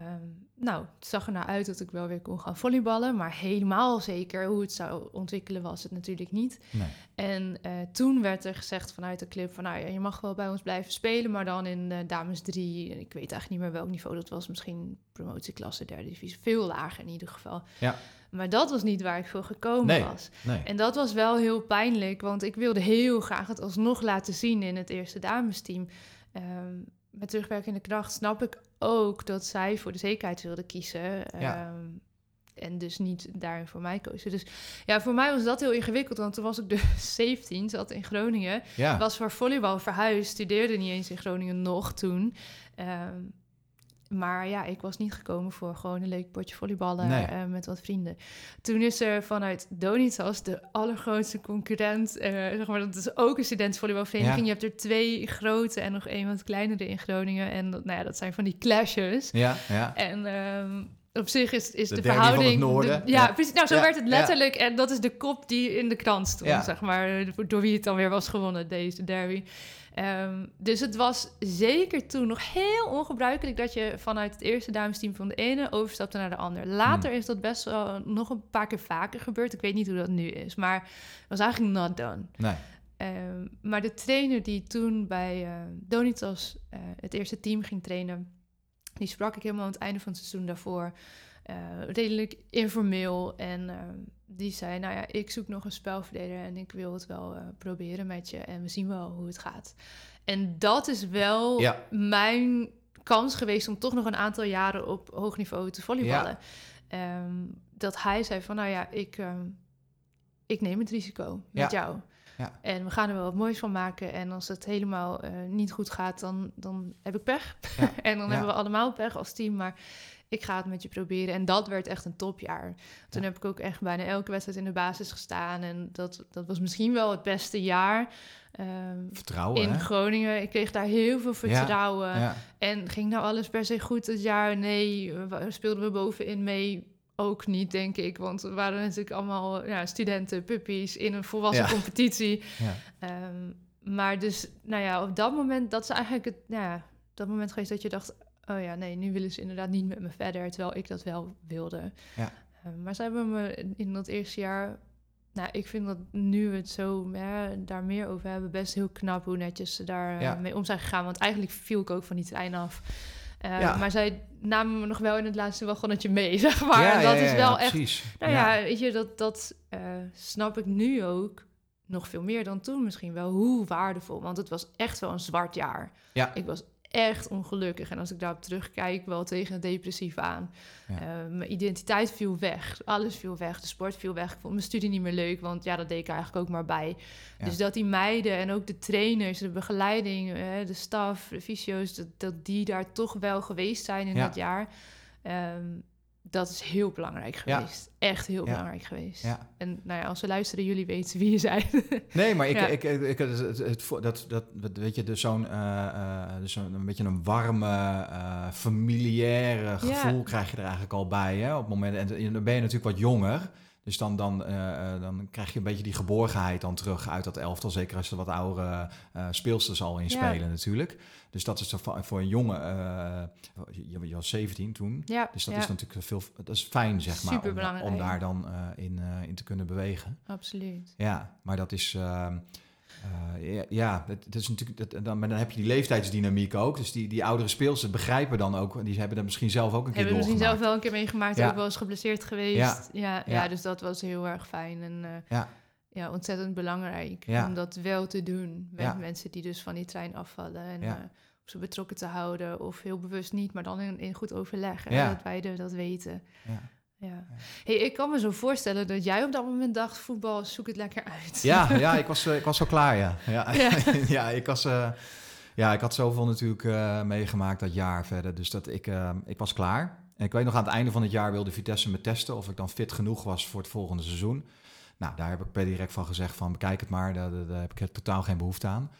um, nou, het zag er nou uit dat ik wel weer kon gaan volleyballen, maar helemaal zeker hoe het zou ontwikkelen was het natuurlijk niet. Nee. En uh, toen werd er gezegd vanuit de club van, nou ja, je mag wel bij ons blijven spelen, maar dan in uh, dames 3. Ik weet eigenlijk niet meer welk niveau dat was, misschien promotieklasse, derde divisie, veel lager in ieder geval. Ja. Maar dat was niet waar ik voor gekomen nee, was. Nee. En dat was wel heel pijnlijk, want ik wilde heel graag het alsnog laten zien in het eerste damesteam. Um, met terugwerkende kracht snap ik ook dat zij voor de zekerheid wilde kiezen. Ja. Um, en dus niet daarin voor mij kozen. Dus ja, voor mij was dat heel ingewikkeld. Want toen was ik dus 17, zat in Groningen. Ja. Was voor volleybal verhuisd. Studeerde niet eens in Groningen nog toen. Ehm, maar ja, ik was niet gekomen voor gewoon een leuk potje volleyballen Nee. eh, met wat vrienden. Toen is er vanuit Donitas, de allergrootste concurrent, eh, zeg maar, dat is ook een studentenvolleybalvereniging. Ja. Je hebt er twee grote en nog één wat kleinere in Groningen. En dat, nou ja, dat zijn van die clashes. Ja, ja. En ehm, op zich is, is De de, derby van het verhouding... noorden. de- ja, Ja. precies. Nou, zo Ja, werd het ja. letterlijk. En dat is de kop die in de krant stond, zeg maar. Door wie het dan weer was gewonnen, deze derby. Ehm, dus het was zeker toen nog heel ongebruikelijk... dat je vanuit het eerste damesteam van de ene overstapte naar de ander. Later Hmm. is dat best wel nog een paar keer vaker gebeurd. Ik weet niet hoe dat nu is, maar het was eigenlijk not done. Nee. Ehm, maar de trainer die toen bij eh, Donitas eh, het eerste team ging trainen, die sprak ik helemaal aan het einde van het seizoen daarvoor. eh, redelijk informeel. En ehm, die zei: Nou ja, ik zoek nog een spelverdeler en ik wil het wel eh, proberen met je. En we zien wel hoe het gaat. En dat is wel Ja. mijn kans geweest om toch nog een aantal jaren op hoog niveau te volleyballen. Ehm, dat hij zei: van nou ja, ik, ehm, ik neem het risico met Ja. jou. Ja. En we gaan er wel wat moois van maken. En als het helemaal eh, niet goed gaat, dan, dan heb ik pech. En dan hebben we allemaal pech als team. Maar ik ga het met je proberen. En dat werd echt een topjaar. Toen Ja. heb ik ook echt bijna elke wedstrijd in de basis gestaan. En dat, dat was misschien wel het beste jaar. ehm, Vertrouwen, in hè? Groningen. Ik kreeg daar heel veel vertrouwen. Ja. En ging nou alles per se goed het jaar? Nee, speelden we bovenin mee? Ook niet, denk ik. Want we waren natuurlijk allemaal ja, studenten, puppies in een volwassen competitie. Ehm, maar dus, nou ja, op dat moment, dat is eigenlijk het, nou ja, dat moment geweest dat je dacht, oh ja, nee, nu willen ze inderdaad niet met me verder, terwijl ik dat wel wilde. Ja. Ehm, maar ze hebben me in- dat eerste jaar, nou, ik vind dat nu we het zo hè, daar meer over hebben, best heel knap hoe netjes ze daar eh, Ja. mee om zijn gegaan. Want eigenlijk viel ik ook van die trein af. Eh, Ja. Maar zij namen me nog wel in het laatste wagonnetje mee, zeg maar. Ja, En dat ja, is wel echt Precies. nou ja, weet je, dat, dat eh, snap ik nu ook nog veel meer dan toen misschien wel. Hoe waardevol, want het was echt wel een zwart jaar. Ja. Ik was echt ongelukkig. En als ik daarop terugkijk, wel tegen het depressief aan. Ja. Eh, mijn identiteit viel weg. Alles viel weg. De sport viel weg. Ik vond mijn studie niet meer leuk, want ja, dat deed ik eigenlijk ook maar bij. Ja. Dus dat die meiden en ook de trainers, de begeleiding, eh, de staf, de fysio's, dat, dat die daar toch wel geweest zijn in Ja. dat jaar. ehm, dat is heel belangrijk Ja. geweest. Echt heel Ja. belangrijk geweest. Ja. En nou ja, als ze luisteren, jullie weten wie je zijn. Nee, maar ik, ik, ik, ik- het, het, het- dat, dat, weet je, dus zo'n, eh, eh, dus zo'n een beetje een warme, familiaire gevoel krijg je er eigenlijk al bij, hè, op het moment. En dan ben je natuurlijk wat jonger, dus dan, dan, eh, eh, dan krijg je een beetje die geborgenheid dan terug uit dat elftal, zeker als er wat oudere eh speelsters al in Ja. spelen natuurlijk. Dus dat is voor, een jongen, je, was 17 toen, ja, dus dat ja, is natuurlijk veel, dat is fijn zeg maar, om, om daar dan in, in te kunnen bewegen. absoluut. Ja, maar dat is. Eh, ja, ja, het, het is natuurlijk. Dat, dan, maar dan heb je die leeftijdsdynamiek ook. Dus die, die oudere speelsters begrijpen dan ook. Die hebben dat misschien zelf ook een keer Hebben we misschien doorgemaakt. zelf wel een keer meegemaakt, Ja. ook wel eens geblesseerd geweest. Ja. Ja, dus dat was heel erg fijn. En eh, Ja. ja, ontzettend belangrijk om dat wel te doen met mensen die dus van die trein afvallen. En op ze betrokken te houden of heel bewust niet, maar dan in, in goed overleg. Ja. Dat beide dat weten. Ja. Ja. Hey, ik kan me zo voorstellen dat jij op dat moment dacht, voetbal, zoek het lekker uit. Ja, ja ik, was, eh, ik was wel klaar, ja. Ja, Ja. ja. ik was... eh, ja, ik had zoveel natuurlijk eh, meegemaakt dat jaar verder. Dus dat ik, eh, ik was klaar. En ik weet nog, aan het einde van het jaar wilde Vitesse me testen... of ik dan fit genoeg was voor het volgende seizoen. Nou, daar heb ik per direct van gezegd van... bekijk het maar, daar, daar- daar heb ik totaal geen behoefte aan.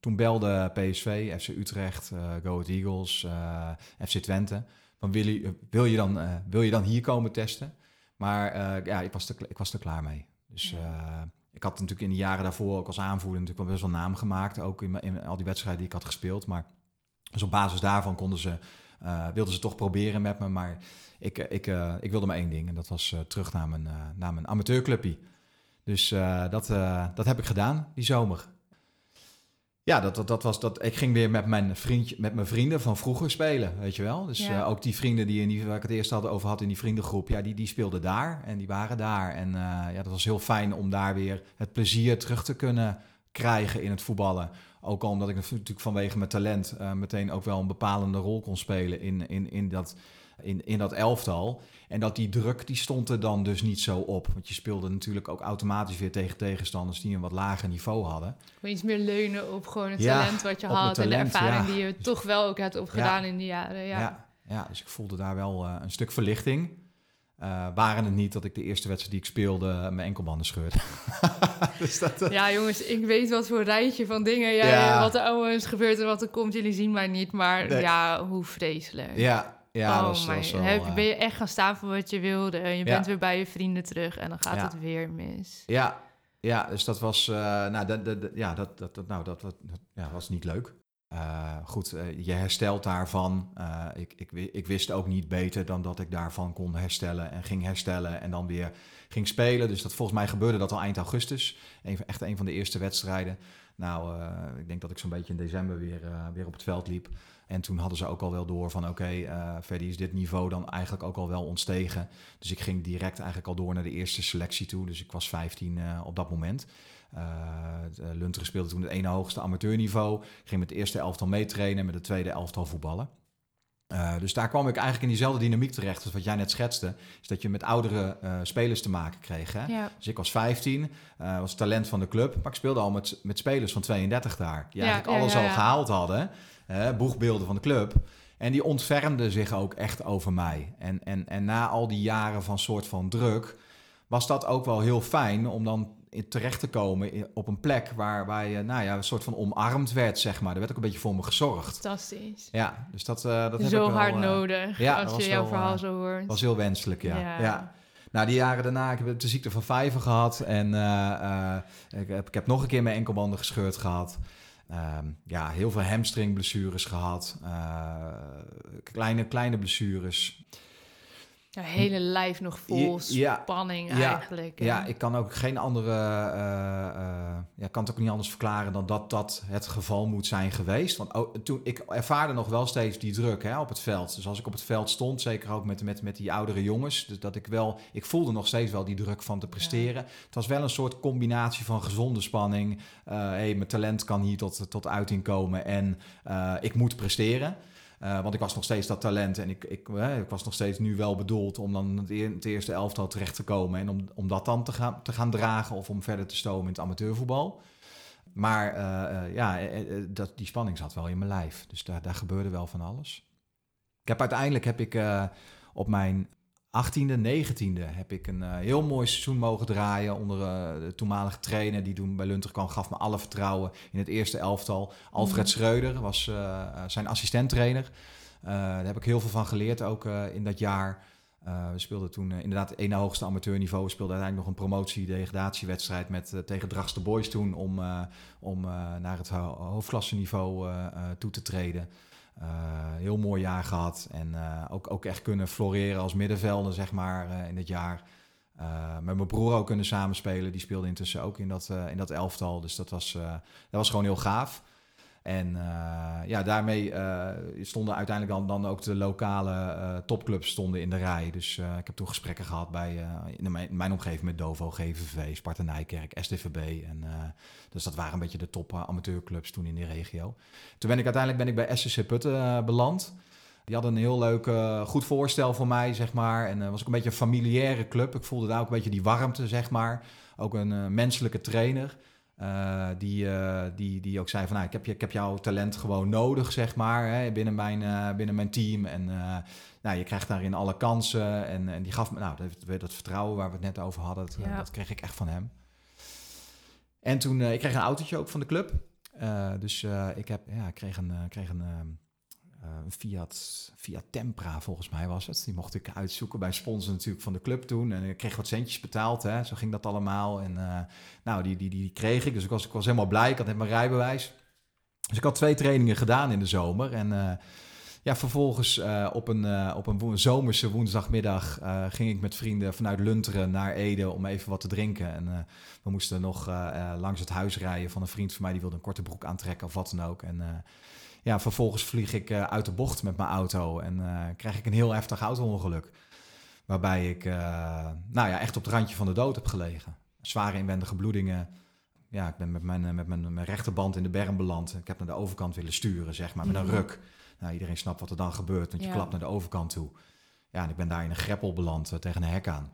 Toen belde PSV, FC Utrecht, eh Go Ahead Eagles, eh, FC Twente... van wil je, wil, je dan, eh, wil je dan hier komen testen? Maar eh, ja, ik was, er, ik was er klaar mee. Dus... Eh, ik had natuurlijk in de jaren daarvoor ook als aanvoerder natuurlijk wel best wel naam gemaakt. Ook in, in al die wedstrijden die ik had gespeeld. Maar dus op basis daarvan konden ze, wilden ze toch proberen met me. Maar ik, ik, ik wilde maar één ding. En dat was terug naar mijn, naar mijn amateurclubje. Dus dat, dat heb ik gedaan die zomer. Ja, dat, dat, dat was dat. Ik ging weer met mijn, vriendje, met mijn vrienden van vroeger spelen, weet je wel. Dus Ja. eh, ook die vrienden die, in die waar ik het eerst had over had in die vriendengroep, ja, die, die speelden daar en die waren daar. En eh, ja, dat was heel fijn om daar weer het plezier terug te kunnen krijgen in het voetballen. Ook al omdat ik natuurlijk vanwege mijn talent eh, meteen ook wel een bepalende rol kon spelen in, in, in dat in, in dat elftal. En dat die druk, die stond er dan dus niet zo op. Want je speelde natuurlijk ook automatisch weer tegen tegenstanders die een wat lager niveau hadden. Iets meer leunen op gewoon het talent wat je had en de ervaring die je toch wel ook hebt opgedaan in die jaren. Ja. Ja. dus ik voelde daar wel een stuk verlichting. Uh, waren het niet dat ik de eerste wedstrijd die ik speelde mijn enkelbanden scheurde. dus dat, uh... Ja, jongens, ik weet wat voor rijtje van dingen ja. wat er allemaal is gebeurd en wat er komt. Jullie zien mij niet, maar nee. ja, hoe vreselijk. Ja, ja, oh, dat was, wel, heb, uh... ben je echt gaan staan voor wat je wilde. En je bent weer bij je vrienden terug en dan gaat het weer mis. Ja, ja, dus dat was, nou, dat, dat, ja, dat, dat, nou, dat, dat, ja, was niet leuk. Uh, goed, uh, je herstelt daarvan. Ik, ik, ik, wist ook niet beter dan dat ik daarvan kon herstellen en ging herstellen en dan weer ging spelen. Dus dat, volgens mij gebeurde dat al eind augustus. Een, echt een van de eerste wedstrijden. Nou, ik denk dat ik zo'n beetje in december weer, weer op het veld liep. En toen hadden ze ook al wel door van oké, okay, verder is dit niveau dan eigenlijk ook al wel ontstegen. Dus ik ging direct eigenlijk al door naar de eerste selectie toe. Dus ik was 15 op dat moment. Lunteren speelde toen het ene hoogste amateurniveau. Ging met de eerste elftal meetrainen en met de tweede elftal voetballen. Uh, dus daar kwam ik eigenlijk in diezelfde dynamiek terecht als wat jij net schetste. Is dat je met oudere uh, spelers te maken kreeg. Hè? Ja. Dus ik was 15, uh, was talent van de club. Maar ik speelde al met, met spelers van 32 daar. Die ja, eigenlijk alles al gehaald hadden. boegbeelden van de club. En die ontfermden zich ook echt over mij. En, en, en na al die jaren van soort van druk... was dat ook wel heel fijn om dan terecht te komen op een plek waar, waar je nou ja, een soort van omarmd werd, zeg maar. Er werd ook een beetje voor me gezorgd. Fantastisch. Ja, dus dat, uh, dat heb Zo ik wel, hard uh, nodig, ja, als je jouw wel, verhaal uh, zo hoort. was heel wenselijk, ja. ja. ja. Nou, die jaren daarna, ik heb de ziekte van vijven gehad. En ik, heb, ik heb nog een keer mijn enkelbanden gescheurd gehad. Um, ja, heel veel hamstringblessures gehad. kleine, kleine blessures. Ja, hele lijf nog vol spanning eigenlijk. Ja, ik kan ook geen andere, uh, uh, ja, kan het ook niet anders verklaren dan dat dat het geval moet zijn geweest. Want oh, toen, ik ervaarde nog wel steeds die druk hè, op het veld. Dus als ik op het veld stond, zeker ook met, met, met die oudere jongens, dus dat ik wel, ik voelde nog steeds wel die druk van te presteren. Ja. Het was wel een soort combinatie van gezonde spanning. Uh, hey, mijn talent kan hier tot, tot uiting komen en ik moet presteren. Uh, want ik was nog steeds dat talent en ik, ik, ik was nog steeds nu wel bedoeld om dan het, het, eerste elftal terecht te komen en om, om dat dan te gaan, te gaan dragen of om verder te stomen in het amateurvoetbal. Maar uh, ja, dat, die spanning zat wel in mijn lijf. Dus daar, daar gebeurde wel van alles. Ik heb uiteindelijk heb ik op mijn 18e, 19e heb ik een uh, heel mooi seizoen mogen draaien onder uh, de toenmalige trainer die toen bij Lunter kwam, gaf me alle vertrouwen in het eerste elftal. Alfred mm. Schreuder was uh, zijn assistenttrainer. daar heb ik heel veel van geleerd, ook in dat jaar. we speelden toen inderdaad het ene hoogste amateurniveau. We speelden uiteindelijk nog een promotie-degradatiewedstrijd met tegen Dragste Boys toen om, om naar het ho hoofdklasseniveau toe te treden. Uh, heel mooi jaar gehad. En uh, ook, ook echt kunnen floreren als middenvelder, zeg maar, uh, in het jaar. met mijn broer ook kunnen samenspelen. Die speelde intussen ook in dat, in dat elftal. Dus dat was, dat was gewoon heel gaaf. En uh, ja, daarmee uh, stonden uiteindelijk dan, dan ook de lokale uh, topclubs stonden in de rij. Dus ik heb toen gesprekken gehad bij, in, mijn, in, mijn, omgeving met Dovo, GVV, Sparta Nijkerk, STVB. En, dus dat waren een beetje de top amateurclubs toen in die regio. Toen ben ik uiteindelijk ben ik bij SSC Putten beland. Die hadden een heel leuk, goed voorstel voor mij, zeg maar. En was ook een beetje een familiaire club. Ik voelde daar ook een beetje die warmte, zeg maar. Ook een menselijke trainer. Uh, die, uh, die, die ook zei van, nou, ik, heb, ik heb jouw talent gewoon nodig, zeg maar, hè, binnen, mijn, uh, binnen mijn team. En nou, je krijgt daarin alle kansen. En, en die gaf me, nou, dat, dat vertrouwen waar we het net over hadden, dat, ja. dat kreeg ik echt van hem. En toen, ik kreeg een autootje ook van de club. dus ik, heb, ja, ik kreeg een, kreeg een uh, Fiat, Fiat Tempra volgens mij was het. Die mocht ik uitzoeken bij sponsor natuurlijk van de club toen. En ik kreeg wat centjes betaald, hè. zo ging dat allemaal. En uh, nou, die, die, die kreeg ik. Dus ik was, ik was helemaal blij. Ik had net mijn rijbewijs. Dus ik had twee trainingen gedaan in de zomer. En uh, ja, vervolgens op, een, op een zomerse woensdagmiddag ging ik met vrienden vanuit Lunteren naar Ede om even wat te drinken. En we moesten nog langs het huis rijden van een vriend van mij. Die wilde een korte broek aantrekken of wat dan ook. En ja, vervolgens vlieg ik uh, uit de bocht met mijn auto en uh, krijg ik een heel heftig auto-ongeluk. Waarbij ik uh, nou ja, echt op het randje van de dood heb gelegen. Zware inwendige bloedingen. Ja, ik ben met mijn, met mijn, mijn rechterband in de berm beland. Ik heb naar de overkant willen sturen, zeg maar, met een mhm. ruk. Nou, iedereen snapt wat er dan gebeurt, want je ja. klapt naar de overkant toe. Ja, en ik ben daar in een greppel beland tegen een hek aan.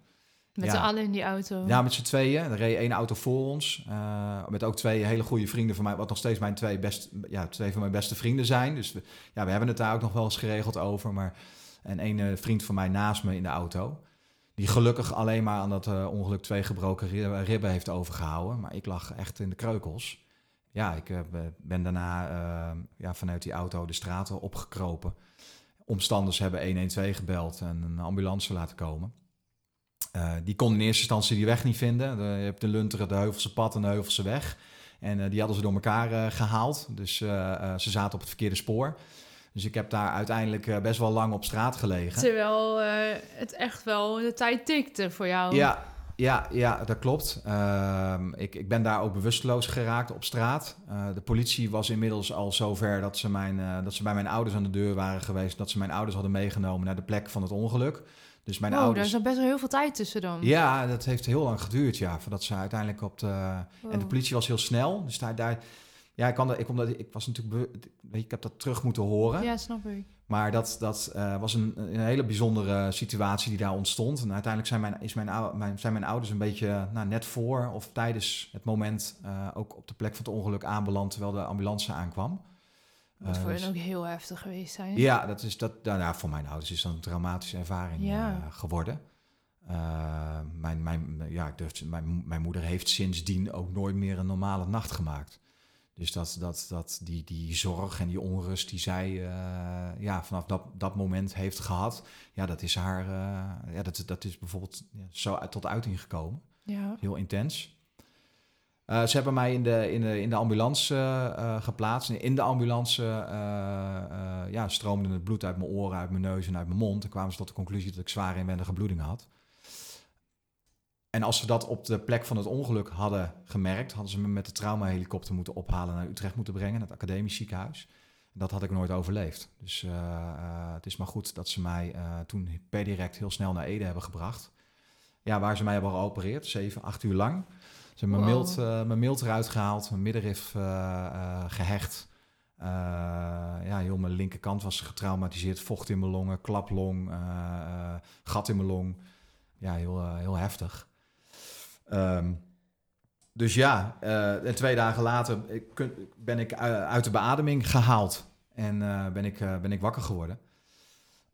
Met Ja. z'n allen in die auto. Ja, met z'n tweeën. Er reed één auto voor ons. eh, met ook twee hele goede vrienden van mij. Wat nog steeds mijn twee, best, ja, twee van mijn beste vrienden zijn. Dus we, ja, we hebben het daar ook nog wel eens geregeld over. Maar, en één eh, vriend van mij naast me in de auto. Die gelukkig alleen maar aan dat eh, ongeluk twee gebroken ri- ribben heeft overgehouden. Maar ik lag echt in de kreukels. Ja, ik ben daarna ja, vanuit die auto de straten opgekropen. Omstanders hebben 112 gebeld en een ambulance laten komen. Eh, die kon in eerste instantie die weg niet vinden. De, je hebt de Lunteren, de Heuvelse Pad en de Heuvelse Weg. En eh, die hadden ze door elkaar eh, gehaald. Dus ze zaten op het verkeerde spoor. Dus ik heb daar uiteindelijk best wel lang op straat gelegen. Terwijl het echt wel de tijd tikte voor jou. Ja, ja, ja, dat klopt. Ehm, ik, ik ben daar ook bewusteloos geraakt op straat. De politie was inmiddels al zover dat ze, mijn, dat ze bij mijn ouders aan de deur waren geweest. Dat ze mijn ouders hadden meegenomen naar de plek van het ongeluk. Dus mijn Wow, daar ouders. is al best wel heel veel tijd tussen dan. Ja, dat heeft heel lang geduurd, ja, voordat ze uiteindelijk op de... Wow. En de politie was heel snel, dus daar... daar ja, ik, kan dat, ik, omdat, ik was natuurlijk... ik heb dat terug moeten horen. Ja, snap ik. Maar dat, dat eh, was een, een hele bijzondere situatie die daar ontstond. En uiteindelijk zijn mijn, is mijn, mijn, zijn mijn ouders een beetje nou, net voor of tijdens het moment... eh, ook op de plek van het ongeluk aanbeland, terwijl de ambulance aankwam. Moet Eh, voor dus- hen ook heel heftig geweest zijn. ja, dat is dat. Nou, ja, voor mijn ouders is dat een traumatische ervaring Ja. eh, geworden. Eh, mijn, mijn, ja, ik durf, mijn, mijn moeder heeft sindsdien ook nooit meer een normale nacht gemaakt. Dus dat, dat, dat die, die zorg en die onrust die zij eh, ja, vanaf dat, dat moment heeft gehad, ja, dat is haar, eh, ja, dat, dat is bijvoorbeeld ja, zo tot uiting gekomen. Ja. Heel intens. Eh, ze hebben mij in de, in de, in de ambulance eh, eh, geplaatst. In de ambulance eh, ja, stroomde het bloed uit mijn oren, uit mijn neus en uit mijn mond. En kwamen ze tot de conclusie dat ik zware inwendige bloeding had. En als ze dat op de plek van het ongeluk hadden gemerkt, hadden ze me met de traumahelikopter moeten ophalen naar Utrecht moeten brengen, naar het academisch ziekenhuis. Dat had ik nooit overleefd. Dus het is maar goed dat ze mij toen per direct heel snel naar Ede hebben gebracht. Ja, waar ze mij hebben geopereerd, zeven, acht uur lang. Ze hebben mijn, Wow. mild, eh, mijn mild eruit gehaald, mijn middenrif eh, eh, gehecht. Eh, ja, heel mijn linkerkant was getraumatiseerd. Vocht in mijn longen, klaplong, gat in mijn long. Ja, heel, heel heftig. Ehm, dus ja, en twee dagen later ben ik uit de beademing gehaald. En ben, ik, ben ik wakker geworden.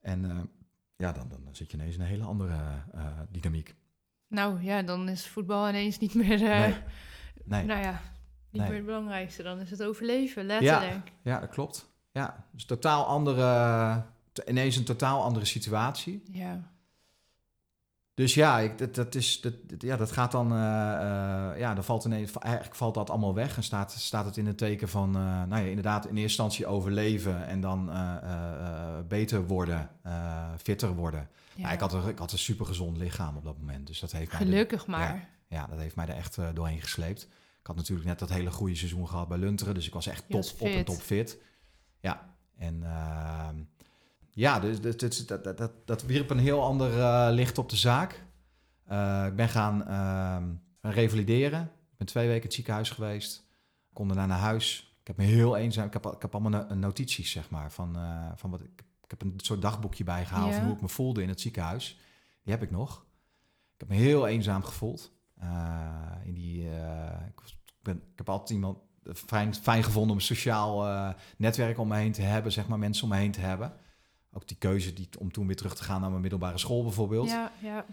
En ja, dan, dan zit je ineens in een hele andere dynamiek. Nou ja, dan is voetbal ineens niet meer... eh, Nee. Nee. Nou ja, niet Nee. meer het belangrijkste. Dan is het overleven, letterlijk. Ja, dat klopt. Ja, dus totaal andere, ineens een totaal andere situatie. Ja. Dus ja, ik, dat, dat, is, dat, dat- ja, dat gaat dan, eh, eh, ja, dan valt ineens, eigenlijk valt dat allemaal weg en staat, staat het in het teken van, nou ja, inderdaad in eerste instantie overleven en dan beter worden, fitter worden. Ja. Ik, had een, ik had een super gezond lichaam op dat moment, dus dat heeft mij, er- Gelukkig maar. ja, dat heeft mij er echt eh, doorheen gesleept. Ik had natuurlijk net dat hele goede seizoen gehad bij Lunteren, dus ik was echt top was op en top fit. Ja, en ehm, ja, dus dat, dat, dat, dat, dat, dat wierp een heel ander eh, licht op de zaak. Eh, ik ben gaan ehm, revalideren. Ik ben twee weken in het ziekenhuis geweest. Ik kon daarna naar huis. Ik heb me heel eenzaam. Ik heb, ik heb allemaal no- notities, zeg maar, van, van wat ik. Ik heb een soort dagboekje bijgehaald Ja. van hoe ik me voelde in het ziekenhuis. Die heb ik nog. Ik heb me heel eenzaam gevoeld. Eh, in die, eh, ik, was- ik ben, ik heb altijd iemand fijn, fijn gevonden om een sociaal eh, netwerk om me heen te hebben, zeg maar, mensen om me heen te hebben. Ook die keuze die, om toen weer terug te gaan naar mijn middelbare school bijvoorbeeld. Ja, ja.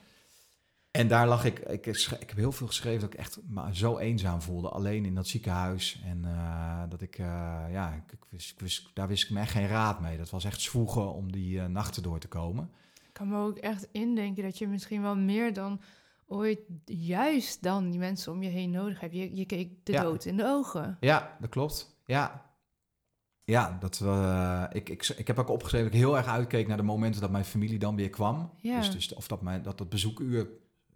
En daar lag ik, ik, ik heb heel veel geschreven dat ik echt me zo eenzaam voelde, alleen in dat ziekenhuis. En eh, dat ik, eh, ja, ik, ik wist, ik wist, daar wist ik me echt geen raad mee. Dat was echt zwoegen om die eh, nachten door te komen. Ik kan me ook echt indenken dat je misschien wel meer dan ooit juist dan die mensen om je heen nodig hebt. Je, je keek de Ja. dood in de ogen. Ja, dat klopt. Ja. Ja, dat, ik, ik, ik heb ook opgeschreven dat ik heel erg uitkeek naar de momenten dat mijn familie dan weer kwam. Ja. Dus, dus of dat, mijn, dat het bezoekuur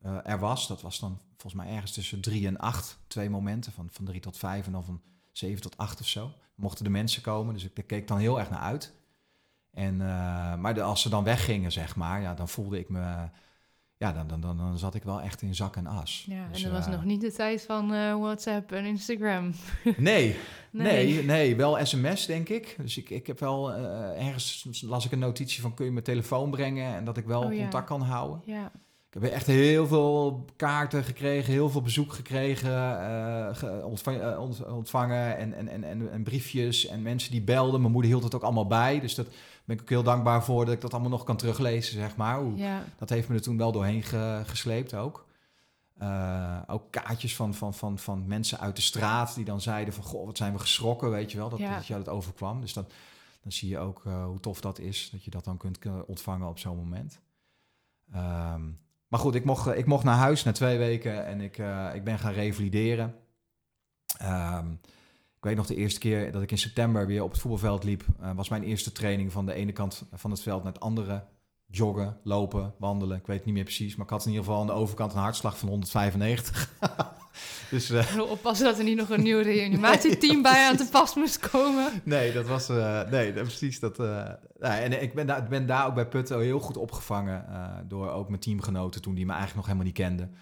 eh, er was. Dat was dan volgens mij ergens tussen drie en acht. Twee momenten, van, van drie tot vijf en dan van zeven tot acht of zo. Mochten de mensen komen, dus ik keek dan heel erg naar uit. En, eh, maar de, als ze dan weggingen, zeg maar, ja, dan voelde ik me... ja, dan, dan, dan, dan zat ik wel echt in zak en as. Ja, Dus, en dat was eh, nog niet de tijd van WhatsApp en Instagram. Nee, Nee. nee, nee, wel sms denk ik. Dus ik, ik heb wel ergens las ik een notitie van kun je mijn telefoon brengen en dat ik wel Oh, ja. contact kan houden. Ja, Ik heb echt heel veel kaarten gekregen, heel veel bezoek gekregen, eh, ge- ontvang- eh, ont- ontvangen en, en, en, en, briefjes en mensen die belden. Mijn moeder hield het ook allemaal bij, dus dat ben ik ook heel dankbaar voor dat ik dat allemaal nog kan teruglezen, zeg maar. Ja, Dat heeft me er toen wel doorheen ge- gesleept ook. Eh, ook kaartjes van, van, van, van mensen uit de straat die dan zeiden van... Goh, wat zijn we geschrokken, weet je wel, dat, Ja. dat jou dat overkwam. Dus dat, dan zie je ook hoe tof dat is, dat je dat dan kunt ontvangen op zo'n moment. Ehm, maar goed, ik mocht, eh, ik mocht naar huis na twee weken en ik, eh, ik ben gaan revalideren. Ehm, ik weet nog de eerste keer dat ik in september weer op het voetbalveld liep, eh, was mijn eerste training van de ene kant van het veld naar het andere. Joggen, lopen, wandelen, ik weet het niet meer precies, maar ik had in ieder geval aan de overkant een hartslag van 195. dus wil oppassen dat er niet nog een nieuw reanimatieteam bij aan te pas moest komen. nee, dat was eh, nee, dat, precies dat. eh, nee, en ik ben, daar, ben daar ook bij Putten heel goed opgevangen door ook mijn teamgenoten toen die me eigenlijk nog helemaal niet kenden.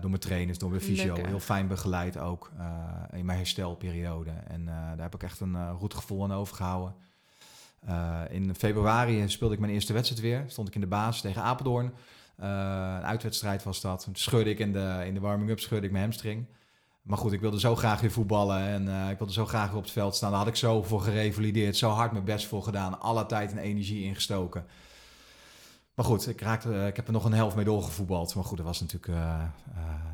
Door mijn trainers, door mijn fysio. Heel fijn begeleid ook in mijn herstelperiode. En daar heb ik echt een goed gevoel aan overgehouden. Eh, in februari speelde ik mijn eerste wedstrijd weer. Stond ik in de basis tegen Apeldoorn. Eh, een uitwedstrijd was dat. Toen scheurde ik in de, in de warming-up scheurde ik mijn hamstring. Maar goed, ik wilde zo graag weer voetballen en eh, ik wilde zo graag weer op het veld staan. Daar had ik zo voor gerevalideerd, zo hard mijn best voor gedaan. Alle tijd en energie ingestoken. Maar goed, ik, raakte, ik heb er nog een helft mee doorgevoetbald. Maar goed, dat was natuurlijk,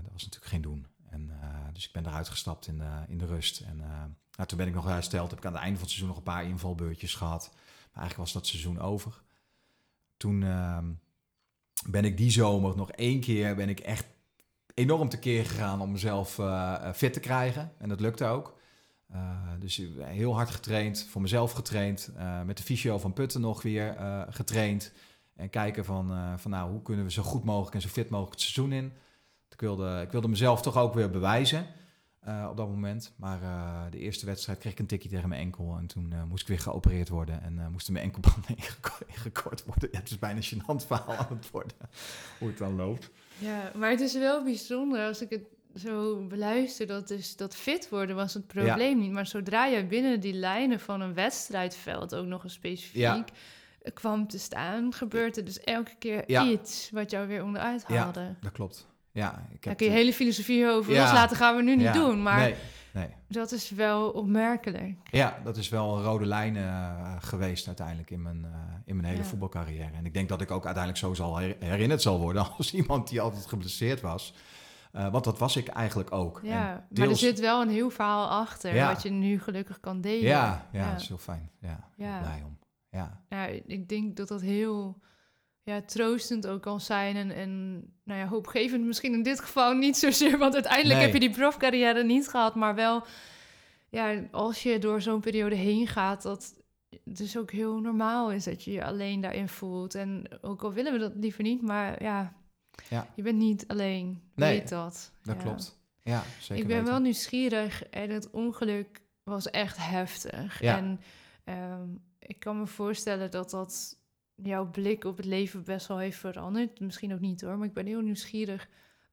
dat was natuurlijk geen doen. En, dus ik ben eruit gestapt in, de in de rust. En eh, nou, toen ben ik nog hersteld. Heb ik aan het einde van het seizoen nog een paar invalbeurtjes gehad. Maar eigenlijk was dat seizoen over. Toen ehm, ben ik die zomer nog één keer ben ik echt enorm tekeer gegaan om mezelf eh, eh, fit te krijgen. En dat lukte ook. Eh, dus heel hard getraind, voor mezelf getraind. eh, met de fysio van Putten nog weer eh, getraind. En kijken van, eh, van nou, hoe kunnen we zo goed mogelijk en zo fit mogelijk het seizoen in. Ik wilde, ik wilde mezelf toch ook weer bewijzen eh, op dat moment. Maar eh, de eerste wedstrijd kreeg ik een tikje tegen mijn enkel. En toen eh, moest ik weer geopereerd worden. En eh, moesten mijn enkelbanden ingeko- ingekort worden. Ja, het is bijna een gênant verhaal aan het worden. Hoe het dan loopt. Ja, maar het is wel bijzonder als ik het zo beluister. Dat, dus, dat fit worden was het probleem niet. Maar zodra je binnen die lijnen van een wedstrijdveld ook nog eens specifiek Ja. kwam te staan, gebeurt er dus elke keer Ja. iets wat jou weer onderuit Ja. haalde. Dat klopt. Ja, ik heb kun je de- hele filosofie over Ja. loslaten, gaan we nu niet Ja, doen. Maar Nee, nee. dat is wel opmerkelijk. Ja, dat is wel een rode lijn eh, geweest uiteindelijk in mijn, eh, in mijn hele Ja. voetbalcarrière. En ik denk dat ik ook uiteindelijk zo zal her- herinnerd zal worden als iemand die altijd geblesseerd was. Eh, want dat was ik eigenlijk ook. Ja, maar er zit wel een heel verhaal achter wat je nu gelukkig kan delen. Ja, ja, dat is heel fijn. Ja, Ja. ja. blij om. Ja, ja, ik denk dat dat heel ja, troostend ook kan zijn. En, en nou ja, hoopgevend misschien in dit geval niet zozeer. Want uiteindelijk Nee. heb je die profcarrière niet gehad. Maar wel, ja, als je door zo'n periode heen gaat... dat het dus ook heel normaal is dat je je alleen daarin voelt. En ook al willen we dat liever niet, maar ja... Ja. Je bent niet alleen, Nee, weet dat. dat Ja. klopt. Ja, zeker Ik ben weten. wel nieuwsgierig en het ongeluk was echt heftig. Ja. En ehm, ik kan me voorstellen dat dat jouw blik op het leven best wel heeft veranderd. Misschien ook niet hoor, maar ik ben heel nieuwsgierig.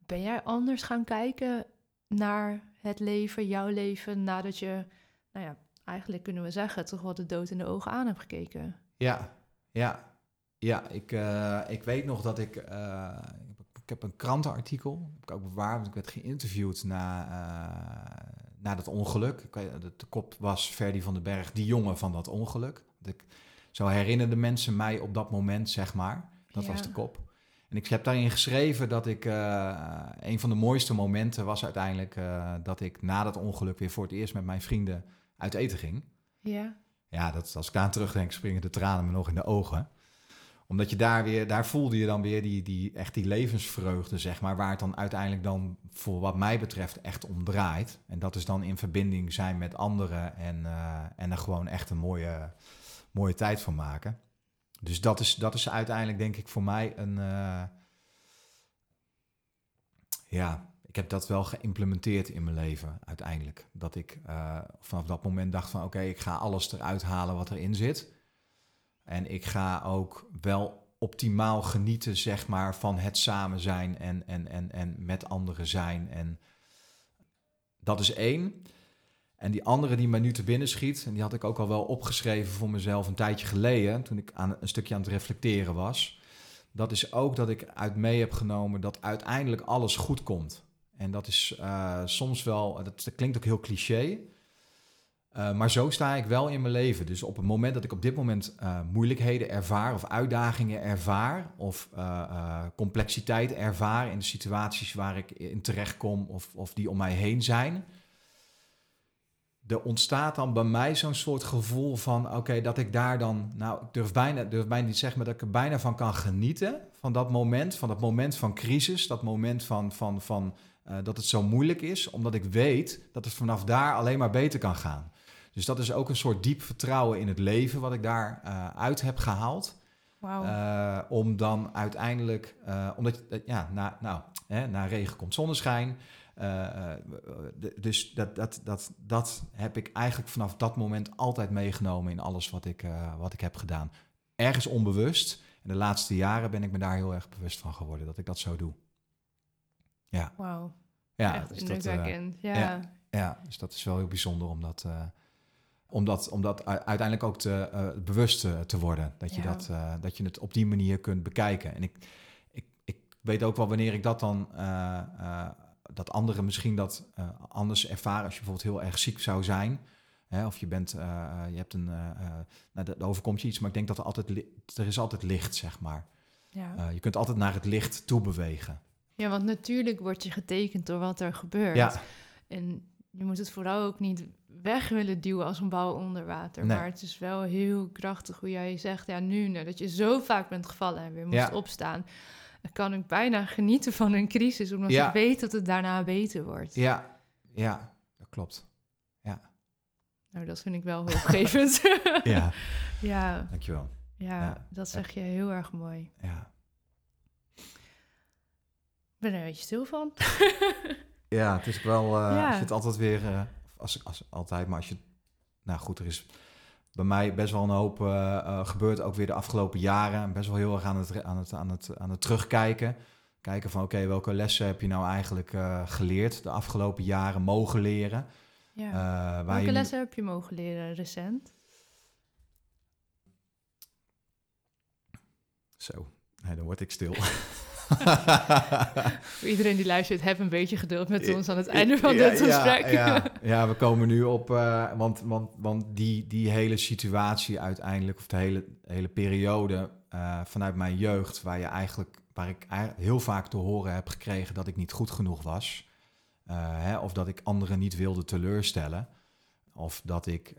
Ben jij anders gaan kijken naar het leven, jouw leven, nadat je, nou ja, eigenlijk kunnen we zeggen, toch wel de dood in de ogen aan hebt gekeken? Ja, ja. Ja, ik, eh, ik weet nog dat ik... eh, ik heb een krantenartikel, heb ook bewaard, want ik werd geïnterviewd na, eh, na dat ongeluk. De, kop was Ferdy van den Berg, die jongen van dat ongeluk. Zo herinnerden mensen mij op dat moment, zeg maar. Dat was de kop. En ik heb daarin geschreven dat ik... eh, een van de mooiste momenten was uiteindelijk... eh, dat ik na dat ongeluk weer voor het eerst met mijn vrienden uit eten ging. Ja, Ja, dat, als ik daar aan terugdenk, springen de tranen me nog in de ogen. Omdat je daar weer, daar voelde je dan weer die, die, echt die levensvreugde, zeg maar, waar het dan uiteindelijk dan, voor wat mij betreft, echt om draait. En dat is dan in verbinding zijn met anderen en, eh, en er gewoon echt een mooie, mooie tijd van maken. Dus dat is, dat is uiteindelijk, denk ik, voor mij een. eh, ja, ik heb dat wel geïmplementeerd in mijn leven uiteindelijk. Dat ik eh, vanaf dat moment dacht van oké, ik ga alles eruit halen wat erin zit. En ik ga ook wel optimaal genieten, zeg maar, van het samen zijn en, en, en, en met anderen zijn. En dat is één. En die andere die mij nu te binnen schiet, en die had ik ook al wel opgeschreven voor mezelf een tijdje geleden, toen ik aan, een stukje aan het reflecteren was. Dat is ook dat ik uit mee heb genomen dat uiteindelijk alles goed komt. En dat is uh, soms wel, dat, klinkt ook heel cliché, uh, maar zo sta ik wel in mijn leven. Dus op het moment dat ik op dit moment uh, moeilijkheden ervaar of uitdagingen ervaar of complexiteit ervaar in de situaties waar ik in terecht kom of, of die om mij heen zijn, er ontstaat dan bij mij zo'n soort gevoel van, oké, dat ik daar dan, nou, ik durf bijna, durf bijna niet zeggen, maar dat ik er bijna van kan genieten, van dat moment, van dat moment van crisis, dat moment van, van, van uh, dat het zo moeilijk is, omdat ik weet dat het vanaf daar alleen maar beter kan gaan. Dus dat is ook een soort diep vertrouwen in het leven wat ik daar uh, uit heb gehaald. Wow. Uh, om dan uiteindelijk, omdat, ja, na, nou, hè, na regen komt zonneschijn. Uh, dus dat, dat, dat, dat heb ik eigenlijk vanaf dat moment altijd meegenomen in alles wat ik, uh, wat ik heb gedaan. Ergens onbewust. En de laatste jaren ben ik me daar heel erg bewust van geworden dat ik dat zo doe. Ja. Wauw. Ja, Echt dus indrukwekkend. ja. ja. ja, dus dat is wel heel bijzonder om dat, om dat, om dat uiteindelijk ook te, bewust te worden. Dat je, Ja. dat, dat je het op die manier kunt bekijken. En ik, ik, ik weet ook wel wanneer ik dat dan dat anderen misschien dat uh, anders ervaren als je bijvoorbeeld heel erg ziek zou zijn. Hè, of je bent, uh, je hebt een, nou, er overkomt je iets, maar ik denk dat er altijd, er is altijd licht, zeg maar. Ja. je kunt altijd naar het licht toe bewegen. ja, want natuurlijk word je getekend door wat er gebeurt. Ja, En je moet het vooral ook niet weg willen duwen als een bal onder water. Nee. Maar het is wel heel krachtig hoe jij zegt, ja, nu nadat je zo vaak bent gevallen en weer moest Ja. opstaan, kan ik bijna genieten van een crisis, omdat Ja. ik weet dat het daarna beter wordt. ja, ja, dat klopt. Nou, dat vind ik wel hoopgevend. Ja, ja, dankjewel. ja, Ja. dat zeg je heel erg mooi. Ja, Ik ben er een beetje stil van. ja het is wel, eh Ja. als je het altijd weer, eh, als, als altijd, maar als je, nou goed, er is bij mij best wel een hoop eh, eh, gebeurd, ook weer de afgelopen jaren. Best wel heel erg aan het, aan het, aan het, aan het terugkijken. Kijken van, oké, welke lessen heb je nou eigenlijk eh, geleerd de afgelopen jaren, mogen leren? Ja. Welke je lessen heb je mogen leren recent? Zo, nee, dan word ik stil. Voor iedereen die luistert, heb een beetje geduld met ons aan het einde van dit gesprek. Ja, ja, we komen nu op, eh, want, want, want die, die hele situatie uiteindelijk, of de hele, hele periode eh, vanuit mijn jeugd, waar je eigenlijk, waar ik heel vaak te horen heb gekregen dat ik niet goed genoeg was, eh, hè, of dat ik anderen niet wilde teleurstellen, of dat ik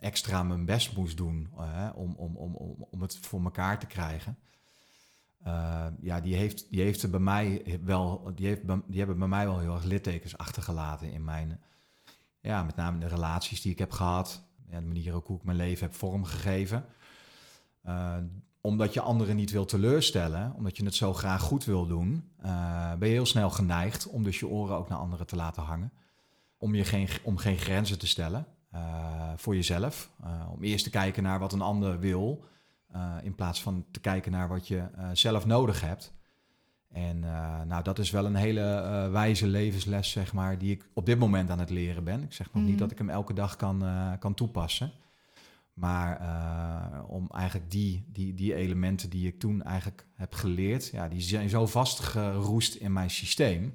extra mijn best moest doen om, om, om, om, om het voor elkaar te krijgen. Uh, ja, die heeft, die heeft bij mij wel, die, heeft, die hebben bij mij wel heel erg littekens achtergelaten in mijn, ja, met name de relaties die ik heb gehad, ja, de manier ook hoe ik mijn leven heb vormgegeven. Uh, omdat je anderen niet wil teleurstellen, omdat je het zo graag goed wil doen, uh, ben je heel snel geneigd om dus je oren ook naar anderen te laten hangen. Om, je geen, om geen grenzen te stellen voor jezelf. Om eerst te kijken naar wat een ander wil, uh, in plaats van te kijken naar wat je uh, zelf nodig hebt. En uh, nou, dat is wel een hele wijze levensles, zeg maar, die ik op dit moment aan het leren ben. Ik zeg nog mm. niet dat ik hem elke dag kan, kan toepassen. Maar om eigenlijk die, die, die elementen die ik toen eigenlijk heb geleerd, ja, die zijn zo vastgeroest in mijn systeem.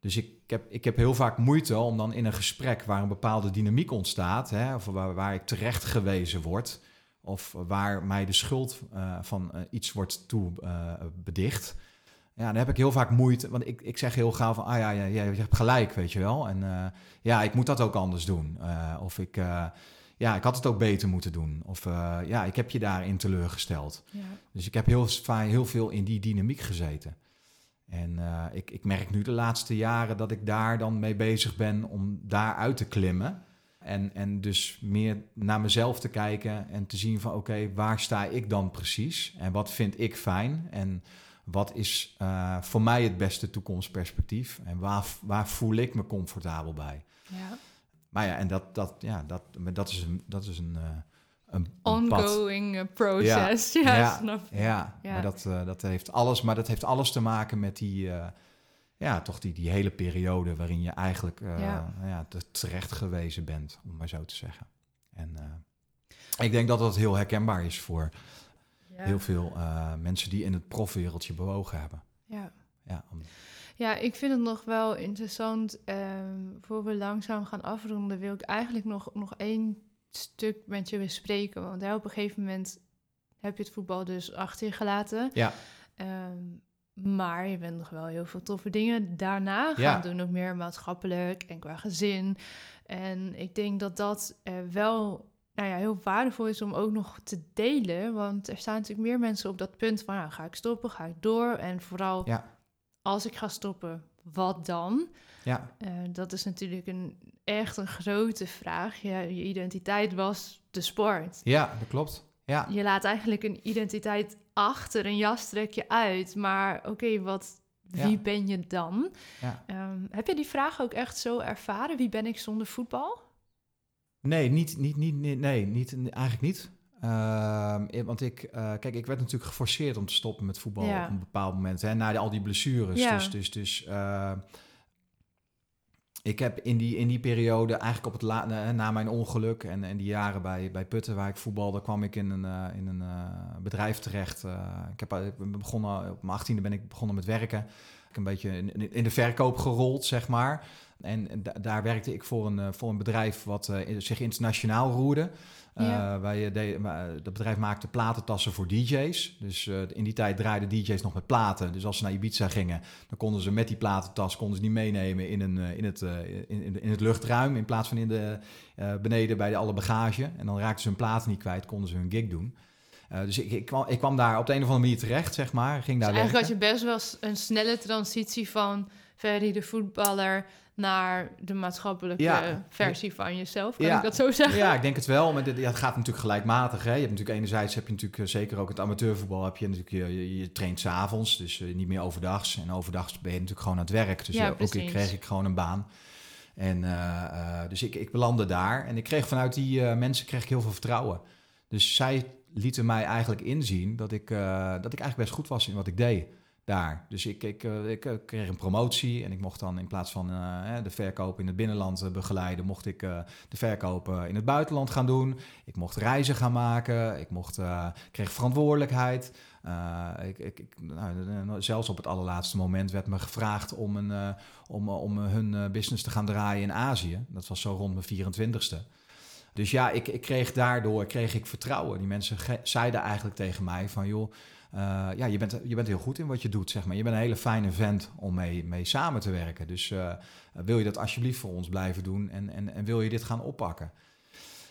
Dus ik heb, ik heb heel vaak moeite om dan in een gesprek waar een bepaalde dynamiek ontstaat, hè, of waar, waar ik terecht gewezen word, of waar mij de schuld uh, van uh, iets wordt toe uh, bedicht. Ja, dan heb ik heel vaak moeite, want ik, ik zeg heel gauw van, ah ja, ja, ja je hebt gelijk, weet je wel. En ja, ik moet dat ook anders doen. Of ik, ja, ik had het ook beter moeten doen. Of ja, ik heb je daarin teleurgesteld. Ja. Dus ik heb heel, heel veel in die dynamiek gezeten. En ik, ik merk nu de laatste jaren dat ik daar dan mee bezig ben om daar uit te klimmen. En, en dus meer naar mezelf te kijken en te zien van oké, okay, waar sta ik dan precies? En wat vind ik fijn? En wat is uh, voor mij het beste toekomstperspectief? En waar, waar voel ik me comfortabel bij? Ja. Maar ja, en dat, dat, ja, dat, dat is een, dat is een, uh, een. Ongoing eh, process. Ja, ja, snap je. Ja, Ja. maar dat, eh, dat heeft alles, maar dat heeft alles te maken met die, eh, ja, toch die, die hele periode waarin je eigenlijk eh, Ja. ja, te- terecht gewezen bent, om maar zo te zeggen. En eh, ik denk dat dat heel herkenbaar is voor Ja. heel veel eh, mensen die in het profwereldje bewogen hebben. Ja. Ja, om- Ja, ik vind het nog wel interessant. ehm voor we langzaam gaan afronden, wil ik eigenlijk nog, nog één stuk met je bespreken. Want hè, op een gegeven moment heb je het voetbal dus achter je gelaten. ja, Ehm, maar je bent nog wel heel veel toffe dingen daarna gaan Ja. doen. Ook meer maatschappelijk en qua gezin. En ik denk dat dat wel nou ja, heel waardevol is om ook nog te delen. Want er staan natuurlijk meer mensen op dat punt van... Nou, ga ik stoppen, ga ik door? En vooral Ja. als ik ga stoppen, wat dan? ja, Eh, dat is natuurlijk een, echt een grote vraag. Je identiteit was de sport. ja, dat klopt. Ja, Je laat eigenlijk een identiteit achter, een jas trek je uit. Maar oké, wat, wie Ja. ben je dan? ja. Ehm, heb je die vraag ook echt zo ervaren? Wie ben ik zonder voetbal? Nee, niet, niet, niet, nee, nee, niet, eigenlijk niet. Eh, want ik, eh, kijk, ik werd natuurlijk geforceerd om te stoppen met voetbal Ja. op een bepaald moment. Hè, na al die blessures. Dus, dus, dus eh, ik heb in die, in die periode, eigenlijk op het na, mijn ongeluk en, en die jaren bij, bij Putten waar ik voetbalde, kwam ik in een, eh, in een eh, bedrijf terecht. Eh, ik, heb, begonnen, op mijn achttiende ben ik begonnen met werken. Ik een beetje in, in de verkoop gerold, zeg maar. En da- daar werkte ik voor een, voor een bedrijf wat zich internationaal roerde. Eh, Ja. wij, de, dat bedrijf maakte platentassen voor DJ's. Dus eh, in die tijd draaiden DJ's nog met platen. Dus als ze naar Ibiza gingen, dan konden ze met die platentas konden ze die meenemen in, een, eh, in, het, eh, in, in, het luchtruim. In plaats van in de, eh, beneden bij de, alle bagage. En dan raakten ze hun platen niet kwijt, konden ze hun gig doen. Eh, dus ik, ik, kwam, ik kwam daar op de een of andere manier terecht, zeg maar. Ging Dus daar eigenlijk had je best wel een snelle transitie van Ferry de voetballer naar de maatschappelijke Ja. versie van jezelf. Kan Ja. ik dat zo zeggen? Ja, ik denk het wel. Maar het gaat natuurlijk gelijkmatig. Hè. Je hebt natuurlijk enerzijds heb je natuurlijk eh, zeker ook het amateurvoetbal. Heb je natuurlijk je, je, je traint s'avonds, dus eh, niet meer overdags. En overdags ben je natuurlijk gewoon aan het werk. Dus Ja, ja, ook ik precies. kreeg ik gewoon een baan. En eh, eh, dus ik, ik belandde daar en ik kreeg vanuit die eh, mensen kreeg ik heel veel vertrouwen. Dus zij lieten mij eigenlijk inzien dat ik, eh, dat ik eigenlijk best goed was in wat ik deed daar. Dus ik, ik, eh, ik eh, kreeg een promotie en ik mocht dan in plaats van eh, de verkoop in het binnenland begeleiden, mocht ik de verkoop in het buitenland gaan doen. Ik mocht reizen gaan maken, ik mocht, kreeg verantwoordelijkheid. Ik, ik, nou, eh, zelfs op het allerlaatste moment werd me gevraagd om, een, om, om hun business te gaan draaien in Azië. Dat was zo rond mijn 24ste. Dus ja, ik, ik kreeg daardoor kreeg ik vertrouwen. Die mensen zeiden eigenlijk tegen mij van... joh, ja, je bent, je bent heel goed in wat je doet, zeg maar. Je bent een hele fijne vent om mee, mee samen te werken. Dus eh, wil je dat alsjeblieft voor ons blijven doen en, en, en wil je dit gaan oppakken?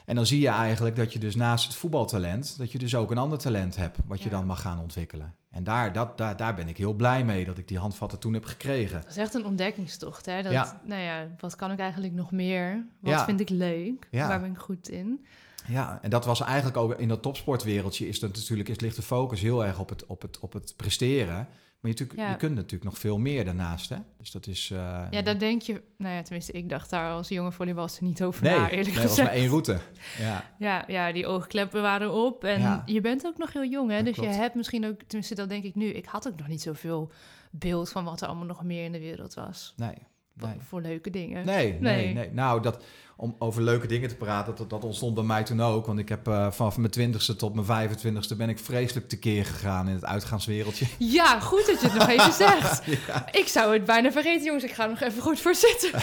En dan zie je eigenlijk dat je dus naast het voetbaltalent... dat je dus ook een ander talent hebt wat je dan mag gaan ontwikkelen. En daar, dat, daar, daar ben ik heel blij mee dat ik die handvatten toen heb gekregen. Dat is echt een ontdekkingstocht, hè? Dat, Ja. Nou ja, wat kan ik eigenlijk nog meer? Wat Ja. vind ik leuk? Waar ben ik goed in? Ja, en dat was eigenlijk ook in dat topsportwereldje is dat natuurlijk is ligt de focus heel erg op het, op het, op het presteren. Maar je, natuurlijk, Ja. je kunt natuurlijk nog veel meer daarnaast, hè? Dus dat is. eh, Ja, daar denk je... Nou ja, tenminste, ik dacht daar als jonge volleybalster niet over nee, na, nee, eerlijk het was gezegd. maar één route. Ja, Ja, ja, die oogkleppen waren op. En Ja. je bent ook nog heel jong, hè? Dat dus klopt. je hebt misschien ook... Tenminste, dat denk ik nu. Ik had ook nog niet zoveel beeld van wat er allemaal nog meer in de wereld was. nee. Voor, Nee. voor leuke dingen. Nee, nee, Nee. nee, Nou, dat, om over leuke dingen te praten, dat, dat ontstond bij mij toen ook. Want ik heb eh, vanaf mijn twintigste tot mijn 25ste ben ik vreselijk tekeer gegaan in het uitgaanswereldje. Ja, goed dat je het nog even zegt. ja. Ik zou het bijna vergeten, jongens. Ik ga er nog even goed voor zitten.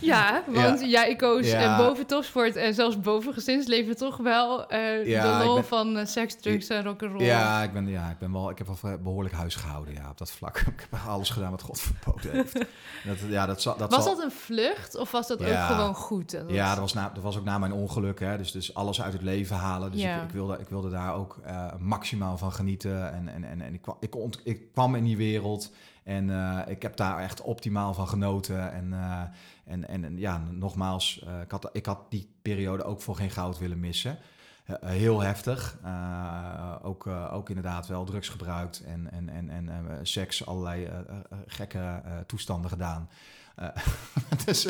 ja, want ja, ik koos Ja. eh, boven topsport en zelfs boven gezinsleven toch wel eh, Ja, de ben- van eh, seks, drugs en rock'n'roll. Ja, ik ben, ja, ik ben wel, ik heb wel behoorlijk huis gehouden ja, op dat vlak. ik heb alles gedaan wat God verboden heeft. Dat, ja, dat, dat Was zal- dat een vlucht of was dat ook gewoon goed? Dat- Ja, dat was, na, dat was ook na mijn ongeluk. Hè? Dus, dus alles uit het leven halen. Dus ik, ik, wilde, ik wilde daar ook eh, maximaal van genieten. En, en, en, en ik, kwam, ik, ont- ik kwam in die wereld. En eh, ik heb daar echt optimaal van genoten. En, eh, en, en, en ja, nogmaals, eh, ik, had, ik had die periode ook voor geen goud willen missen. Eh, eh, heel heftig. Ook, ook inderdaad wel drugs gebruikt en, en, en, en seks, allerlei gekke toestanden gedaan. Dus,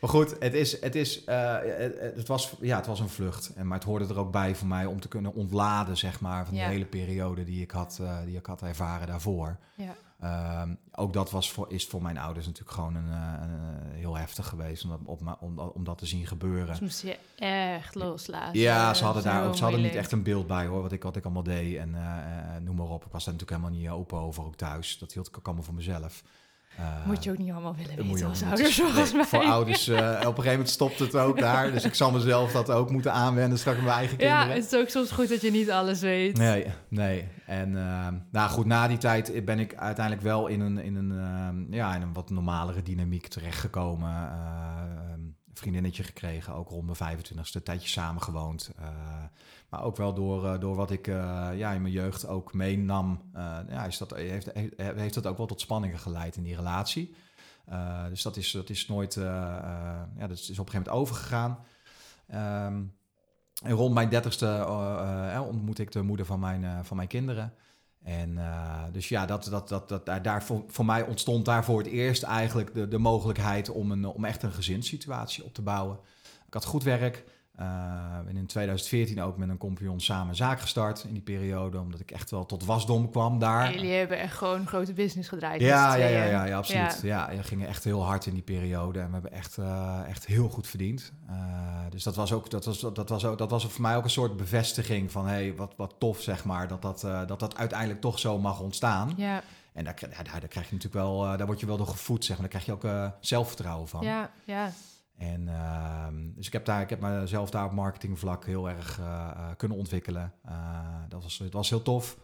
Maar goed, het, is, het, is, het, het, was, ja, het was een vlucht. En, maar het hoorde er ook bij voor mij om te kunnen ontladen, zeg maar, van die hele periode die ik had, die ik had ervaren daarvoor. Ja. Uh, ook dat was voor, is voor mijn ouders natuurlijk gewoon een, uh, een heel heftig geweest om dat, op, om, om dat te zien gebeuren. Dus moest je echt loslaten. Ja, ze hadden daar ook, ze hadden niet echt een beeld bij hoor, wat ik, wat ik allemaal deed en noem maar op. Ik was daar natuurlijk helemaal niet open over, ook thuis. Dat hield ik ook allemaal voor mezelf. Uh, moet je ook niet allemaal willen weten als ouders, volgens mij. Voor ouders, uh, op een gegeven moment stopt het ook daar. Dus ik zal mezelf dat ook moeten aanwenden straks mijn eigen kinderen. Ja, het is ook soms goed dat je niet alles weet. Nee, nee. En uh, nou goed, na die tijd ben ik uiteindelijk wel in een, in een, ja, in een wat normalere dynamiek terechtgekomen. een vriendinnetje gekregen, ook rond mijn 25ste, tijdje samengewoond. Maar ook wel door, uh, door wat ik uh, ja, in mijn jeugd ook meenam, uh, ja, is dat, heeft, heeft dat ook wel tot spanningen geleid in die relatie. dus dat is, dat is nooit, ja, dat is op een gegeven moment overgegaan. Um, en rond mijn dertigste ontmoet ik de moeder van mijn, van mijn kinderen. En dus ja, dat, dat, dat, dat, daar voor, voor mij ontstond daar voor het eerst eigenlijk de, de mogelijkheid om, een, om echt een gezinssituatie op te bouwen. Ik had goed werk. Uh, ben in 2014 ook met een compagnon samen zaak gestart in die periode, omdat ik echt wel tot wasdom kwam daar. jullie hebben echt gewoon een grote business gedraaid. Ja, ja, ja, ja, ja, absoluut. Ja. ja, gingen echt heel hard in die periode en we hebben echt, uh, echt heel goed verdiend. Uh, dus dat was, ook, dat, was, dat, was ook, dat was voor mij ook een soort bevestiging van, hé, hey, wat, wat tof zeg maar, dat dat, dat dat uiteindelijk toch zo mag ontstaan. Ja. En daar, daar, daar krijg je natuurlijk wel, daar word je wel door gevoed, zeg maar. Daar krijg je ook zelfvertrouwen van. Ja, ja. En uh, dus ik heb, daar, ik heb mezelf daar op marketingvlak heel erg uh, kunnen ontwikkelen. Uh, dat was, het was heel tof.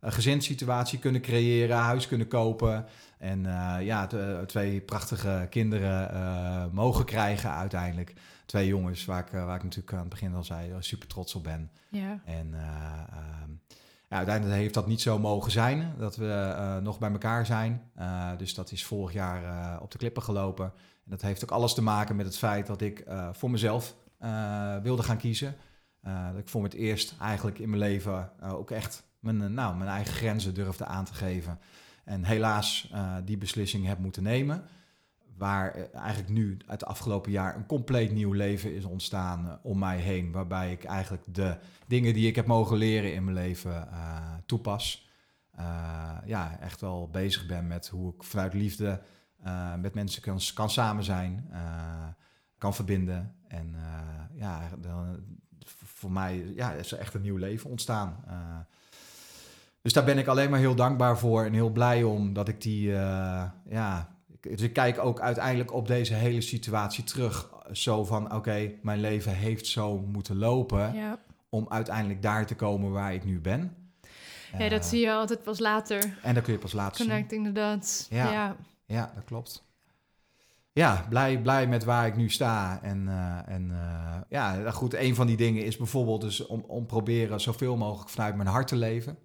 Een gezinssituatie kunnen creëren, huis kunnen kopen. En ja, twee prachtige kinderen mogen krijgen uiteindelijk. Twee jongens waar ik, waar ik natuurlijk aan het begin al zei, super trots op ben. Ja. En ehm, ja, uiteindelijk heeft dat niet zo mogen zijn, dat we nog bij elkaar zijn. dus dat is vorig jaar op de klippen gelopen. En dat heeft ook alles te maken met het feit dat ik uh, voor mezelf uh, wilde gaan kiezen. Uh, dat ik voor het eerst eigenlijk in mijn leven ook echt mijn, nou, mijn eigen grenzen durfde aan te geven. En helaas die beslissing heb moeten nemen. Waar eigenlijk nu het afgelopen jaar een compleet nieuw leven is ontstaan om mij heen. Waarbij ik eigenlijk de dingen die ik heb mogen leren in mijn leven toepas. ja, echt wel bezig ben met hoe ik vanuit liefde uh, met mensen kan, kan samen zijn, uh, kan verbinden. En uh, ja, dan, voor mij ja, is er echt een nieuw leven ontstaan. dus daar ben ik alleen maar heel dankbaar voor en heel blij om dat ik die, ja, dus ik kijk ook uiteindelijk op deze hele situatie terug. Zo van, oké, mijn leven heeft zo moeten lopen ja. om uiteindelijk daar te komen waar ik nu ben. Ja, dat zie je altijd pas later. En dan kun je pas later dots. Ja. ja. Ja, dat klopt. Ja, blij, blij met waar ik nu sta. En, uh, en uh, ja, goed, een van die dingen is bijvoorbeeld dus om, om proberen zoveel mogelijk vanuit mijn hart te leven.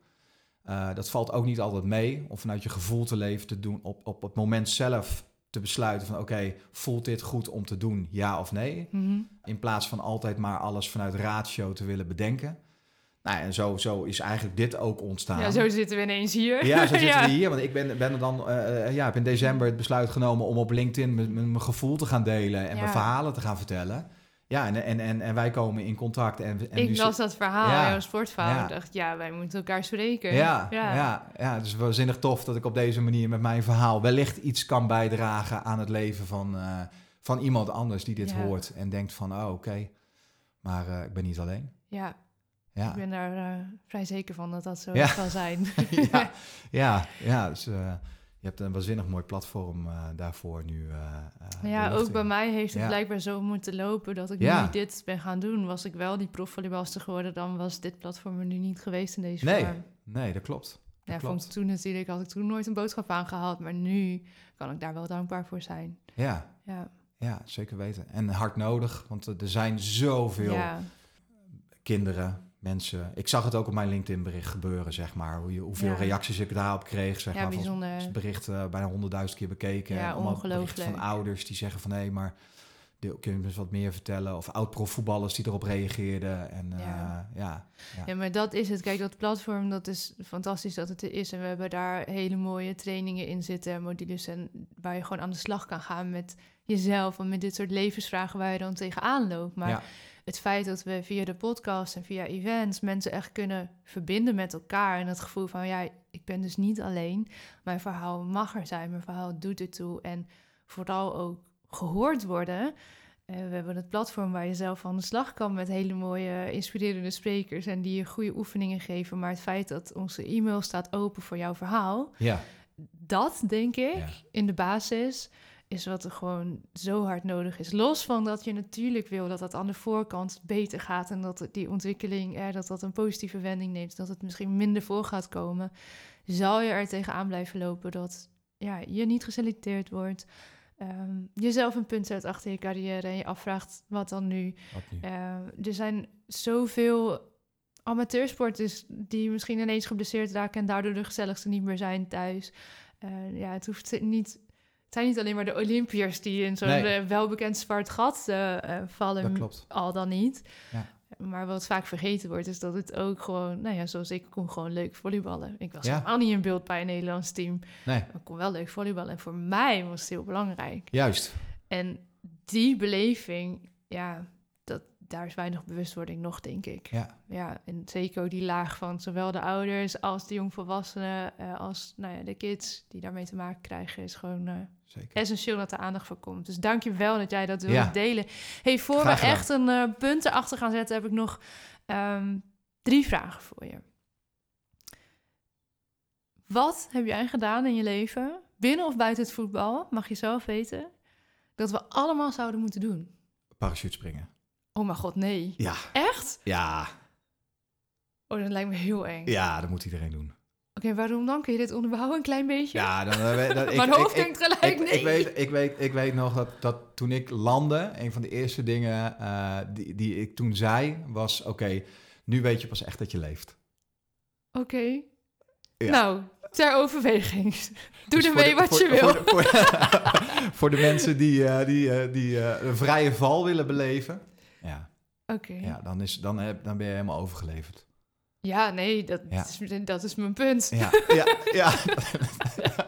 Uh, dat valt ook niet altijd mee. Om vanuit je gevoel te leven te doen. Op, op het moment zelf te besluiten van oké, voelt dit goed om te doen, ja of nee? Mm -hmm. In plaats van altijd maar alles vanuit ratio te willen bedenken. Nou, en zo, zo is eigenlijk dit ook ontstaan. Ja, zo zitten we ineens hier. Ja, zo zitten we hier. Want ik ben, ben er dan, uh, ja, heb in december het besluit genomen om op LinkedIn mijn gevoel te gaan delen en mijn verhalen te gaan vertellen. Ja, en, en, en, en wij komen in contact. En, en ik las dat verhaal ja, jouw sportverhaal ja. dacht, ja, wij moeten elkaar spreken. Ja, ja. ja, ja, dus waanzinnig tof dat ik op deze manier met mijn verhaal wellicht iets kan bijdragen aan het leven van, uh, van iemand anders die dit hoort en denkt van, oh oké, okay, maar uh, ik ben niet alleen. Ja, ja. Ik ben daar uh, vrij zeker van dat dat zo ja. zal zijn. ja, ja, ja dus, uh, je hebt een waanzinnig mooi platform uh, daarvoor nu. ja, ook bij mij heeft het blijkbaar zo moeten lopen dat ik nu dit ben gaan doen. Was ik wel die profvolleybalster geworden, dan was dit platform er nu niet geweest in deze nee. vorm. Nee, dat klopt. Dat ja, klopt. toen natuurlijk had ik toen nooit een boodschap aangehad, maar nu kan ik daar wel dankbaar voor zijn. Ja, ja. ja zeker weten. En hard nodig, want er zijn zoveel ja. kinderen, mensen. Ik zag het ook op mijn LinkedIn-bericht gebeuren, zeg maar. Hoe je, hoeveel ja. reacties ik daarop kreeg. Zeg ja, maar, bijzonder. Het bericht uh, bijna honderdduizend keer bekeken. Ja, ongelooflijk. van ouders die zeggen van hé, hey, maar kun je eens wat meer vertellen? Of oud-profvoetballers die erop reageerden. En ja. Uh, ja, ja. ja, maar dat is het. Kijk, dat platform, dat is fantastisch dat het er is. En we hebben daar hele mooie trainingen in zitten, modules. En waar je gewoon aan de slag kan gaan met jezelf. En met dit soort levensvragen waar je dan tegenaan loopt. Maar het feit dat we via de podcast en via events mensen echt kunnen verbinden met elkaar. En het gevoel van, ja, ik ben dus niet alleen. Mijn verhaal mag er zijn, mijn verhaal doet ertoe. En vooral ook gehoord worden. Uh, we hebben het platform waar je zelf aan de slag kan met hele mooie, inspirerende sprekers en die je goede oefeningen geven. Maar het feit dat onze e-mail staat open voor jouw verhaal, ja. dat denk ik in de basis is wat er gewoon zo hard nodig is. Los van dat je natuurlijk wil dat dat aan de voorkant beter gaat en dat die ontwikkeling, er dat dat een positieve wending neemt, dat het misschien minder voor gaat komen, zal je er tegenaan blijven lopen dat ja, je niet geselecteerd wordt. Ehm, jezelf een punt zet achter je carrière en je afvraagt wat dan nu. Wat nu? Ehm, er zijn zoveel amateursporters die misschien ineens geblesseerd raken en daardoor de gezelligste niet meer zijn thuis. Uh, ja, het hoeft niet. Het zijn niet alleen maar de Olympiërs die in zo'n nee. welbekend zwart gat uh, vallen, al dan niet. Ja. Maar wat vaak vergeten wordt, is dat het ook gewoon, nou ja, zoals ik kon gewoon leuk volleyballen. Ik was ja. helemaal niet in beeld bij een Nederlands team. Nee. ik kon wel leuk volleyballen. En voor mij was het heel belangrijk. Juist. En die beleving, ja, dat, daar is weinig bewustwording nog, denk ik. Ja. ja en zeker ook die laag van zowel de ouders als de jongvolwassenen, als nou ja, de kids die daarmee te maken krijgen, is gewoon uh, Zeker. essentieel dat er aandacht voor komt. Dus dank je wel dat jij dat ja. delen. Hey, voor we echt een uh, punt erachter gaan zetten, heb ik nog um, drie vragen voor je. Wat heb jij gedaan in je leven, binnen of buiten het voetbal, mag je zelf weten, dat we allemaal zouden moeten doen? Parachute springen. Oh mijn god, nee. Ja. Echt? Ja. Oh, dat lijkt me heel eng. Ja, dat moet iedereen doen. Oké, waarom dan? Kun je dit onderbouwen een klein beetje? Ja, dan... Uh, dat, Mijn hoofd denkt gelijk ik, ik, weet, ik, weet, ik weet nog dat, dat toen ik landde, een van de eerste dingen uh, die, die ik toen zei, was... Oké, nu weet je pas echt dat je leeft. Oké. Ja. Nou, ter overweging. Doe dus ermee wat voor, je wil. Voor, voor, voor, de mensen die, uh, die, die een vrije val willen beleven. Ja. Oké. Ja, dan, is, dan, heb, dan ben je helemaal overgeleverd. Ja, nee, dat, Is, dat is mijn punt. Ja, ja, ja.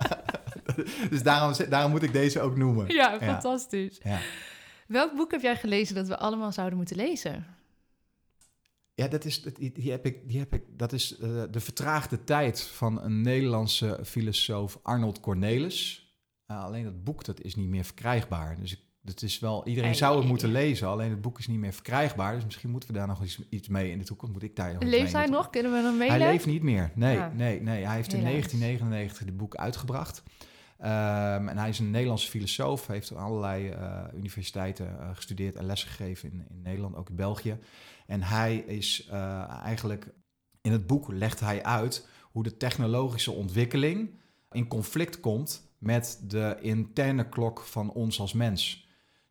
dus daarom, daarom moet ik deze ook noemen. Ja, fantastisch. Ja. Welk boek heb jij gelezen dat we allemaal zouden moeten lezen? Ja, dat is, die heb ik, die heb ik, dat is uh, De Vertraagde Tijd van een Nederlandse filosoof Arnold Cornelis. Uh, alleen dat boek dat is niet meer verkrijgbaar. Dus ik het is wel, iedereen zou het moeten lezen, alleen het boek is niet meer verkrijgbaar. Dus misschien moeten we daar nog iets, iets mee in de toekomst. Moet ik daar nog Leeft hij nog? Kunnen we hem meelezen? Hij leeft niet meer. Nee, ah. nee, nee. Hij heeft in 1999 dit boek uitgebracht. Um, en hij is een Nederlandse filosoof, heeft op allerlei uh, universiteiten uh, gestudeerd en lesgegeven in, in Nederland, ook in België. En hij is uh, eigenlijk, in het boek legt hij uit hoe de technologische ontwikkeling in conflict komt met de interne klok van ons als mens.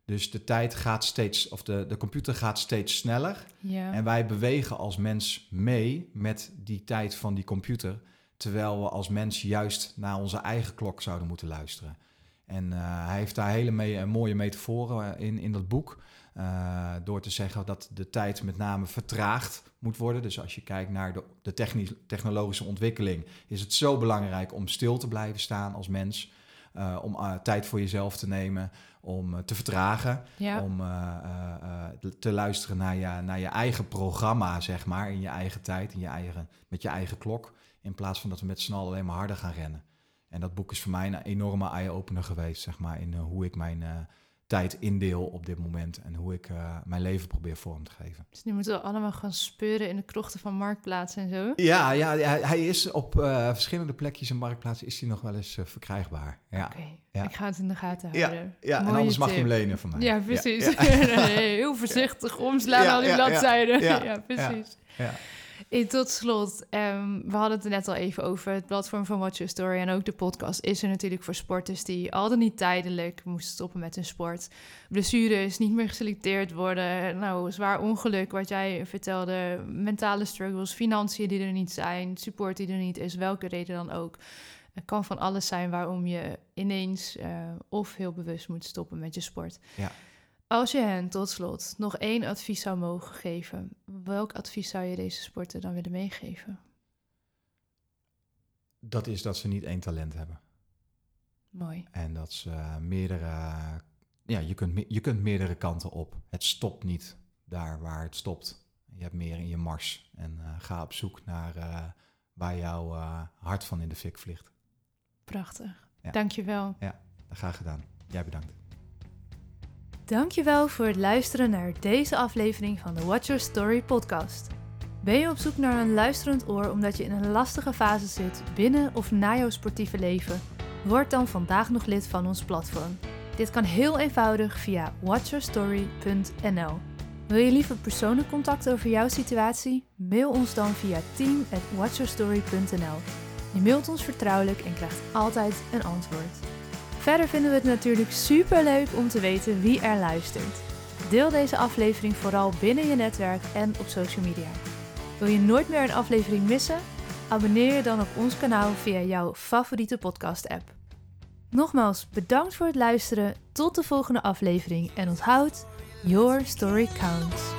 Dus de tijd gaat steeds, of de, de computer gaat steeds sneller. Ja. En wij bewegen als mens mee met die tijd van die computer. Terwijl we als mens juist naar onze eigen klok zouden moeten luisteren. En uh, hij heeft daar hele mee, mooie metaforen in, in dat boek. Uh, door te zeggen dat de tijd met name vertraagd moet worden. Dus als je kijkt naar de, de technologische ontwikkeling, is het zo belangrijk om stil te blijven staan als mens. Uh, om uh, tijd voor jezelf te nemen, om uh, te vertragen, ja. om te luisteren naar je, naar je eigen programma, zeg maar, in je eigen tijd, in je eigen, met je eigen klok, in plaats van dat we met z'n allen alleen maar harder gaan rennen. En dat boek is voor mij een enorme eye-opener geweest, zeg maar, in hoe ik mijn tijd indeel op dit moment en hoe ik uh, mijn leven probeer vorm te geven. Dus nu moeten we allemaal gaan speuren in de krochten van marktplaatsen en zo? Ja, ja hij is op uh, verschillende plekjes in marktplaatsen is hij nog wel eens uh, verkrijgbaar. Ja. Oké, okay. ja. ik ga het in de gaten houden. Ja, ja en anders mag je hem lenen van mij. Ja, precies. Ja, heel voorzichtig omslaan al die bladzijden. Ja, precies. En tot slot, um, we hadden het er net al even over. Het platform van Watch Your Story en ook de podcast is er natuurlijk voor sporters die al dan niet tijdelijk moesten stoppen met hun sport. Blessures, niet meer geselecteerd worden. Nou, zwaar ongeluk, wat jij vertelde. Mentale struggles, financiën die er niet zijn, support die er niet is, welke reden dan ook. Het kan van alles zijn waarom je ineens uh, of heel bewust moet stoppen met je sport. Ja. Als je hen tot slot nog één advies zou mogen geven, welk advies zou je deze sporter dan willen meegeven? Dat is dat ze niet één talent hebben. Mooi. En dat ze meerdere, ja, je kunt, je kunt meerdere kanten op. Het stopt niet daar waar het stopt. Je hebt meer in je mars. En uh, ga op zoek naar uh, waar jouw uh, hart van in de fik vliegt. Prachtig. Ja. Dankjewel. Ja, graag gedaan. Jij bedankt. Dankjewel voor het luisteren naar deze aflevering van de Watch Your Story podcast. Ben je op zoek naar een luisterend oor omdat je in een lastige fase zit binnen of na jouw sportieve leven? Word dan vandaag nog lid van ons platform. Dit kan heel eenvoudig via watchyourstory.nl. Wil je liever persoonlijk contact over jouw situatie? Mail ons dan via team@watchyourstory.nl. Je mailt ons vertrouwelijk en krijgt altijd een antwoord. Verder vinden we het natuurlijk super leuk om te weten wie er luistert. Deel deze aflevering vooral binnen je netwerk en op social media. Wil je nooit meer een aflevering missen? Abonneer je dan op ons kanaal via jouw favoriete podcast-app. Nogmaals bedankt voor het luisteren. Tot de volgende aflevering en onthoud, your story counts.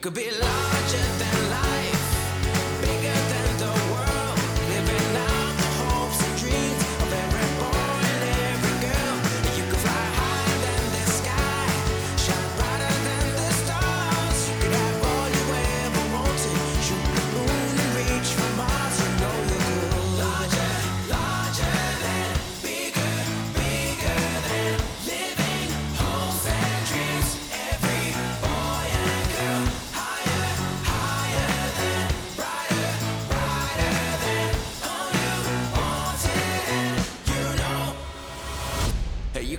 Could be larger than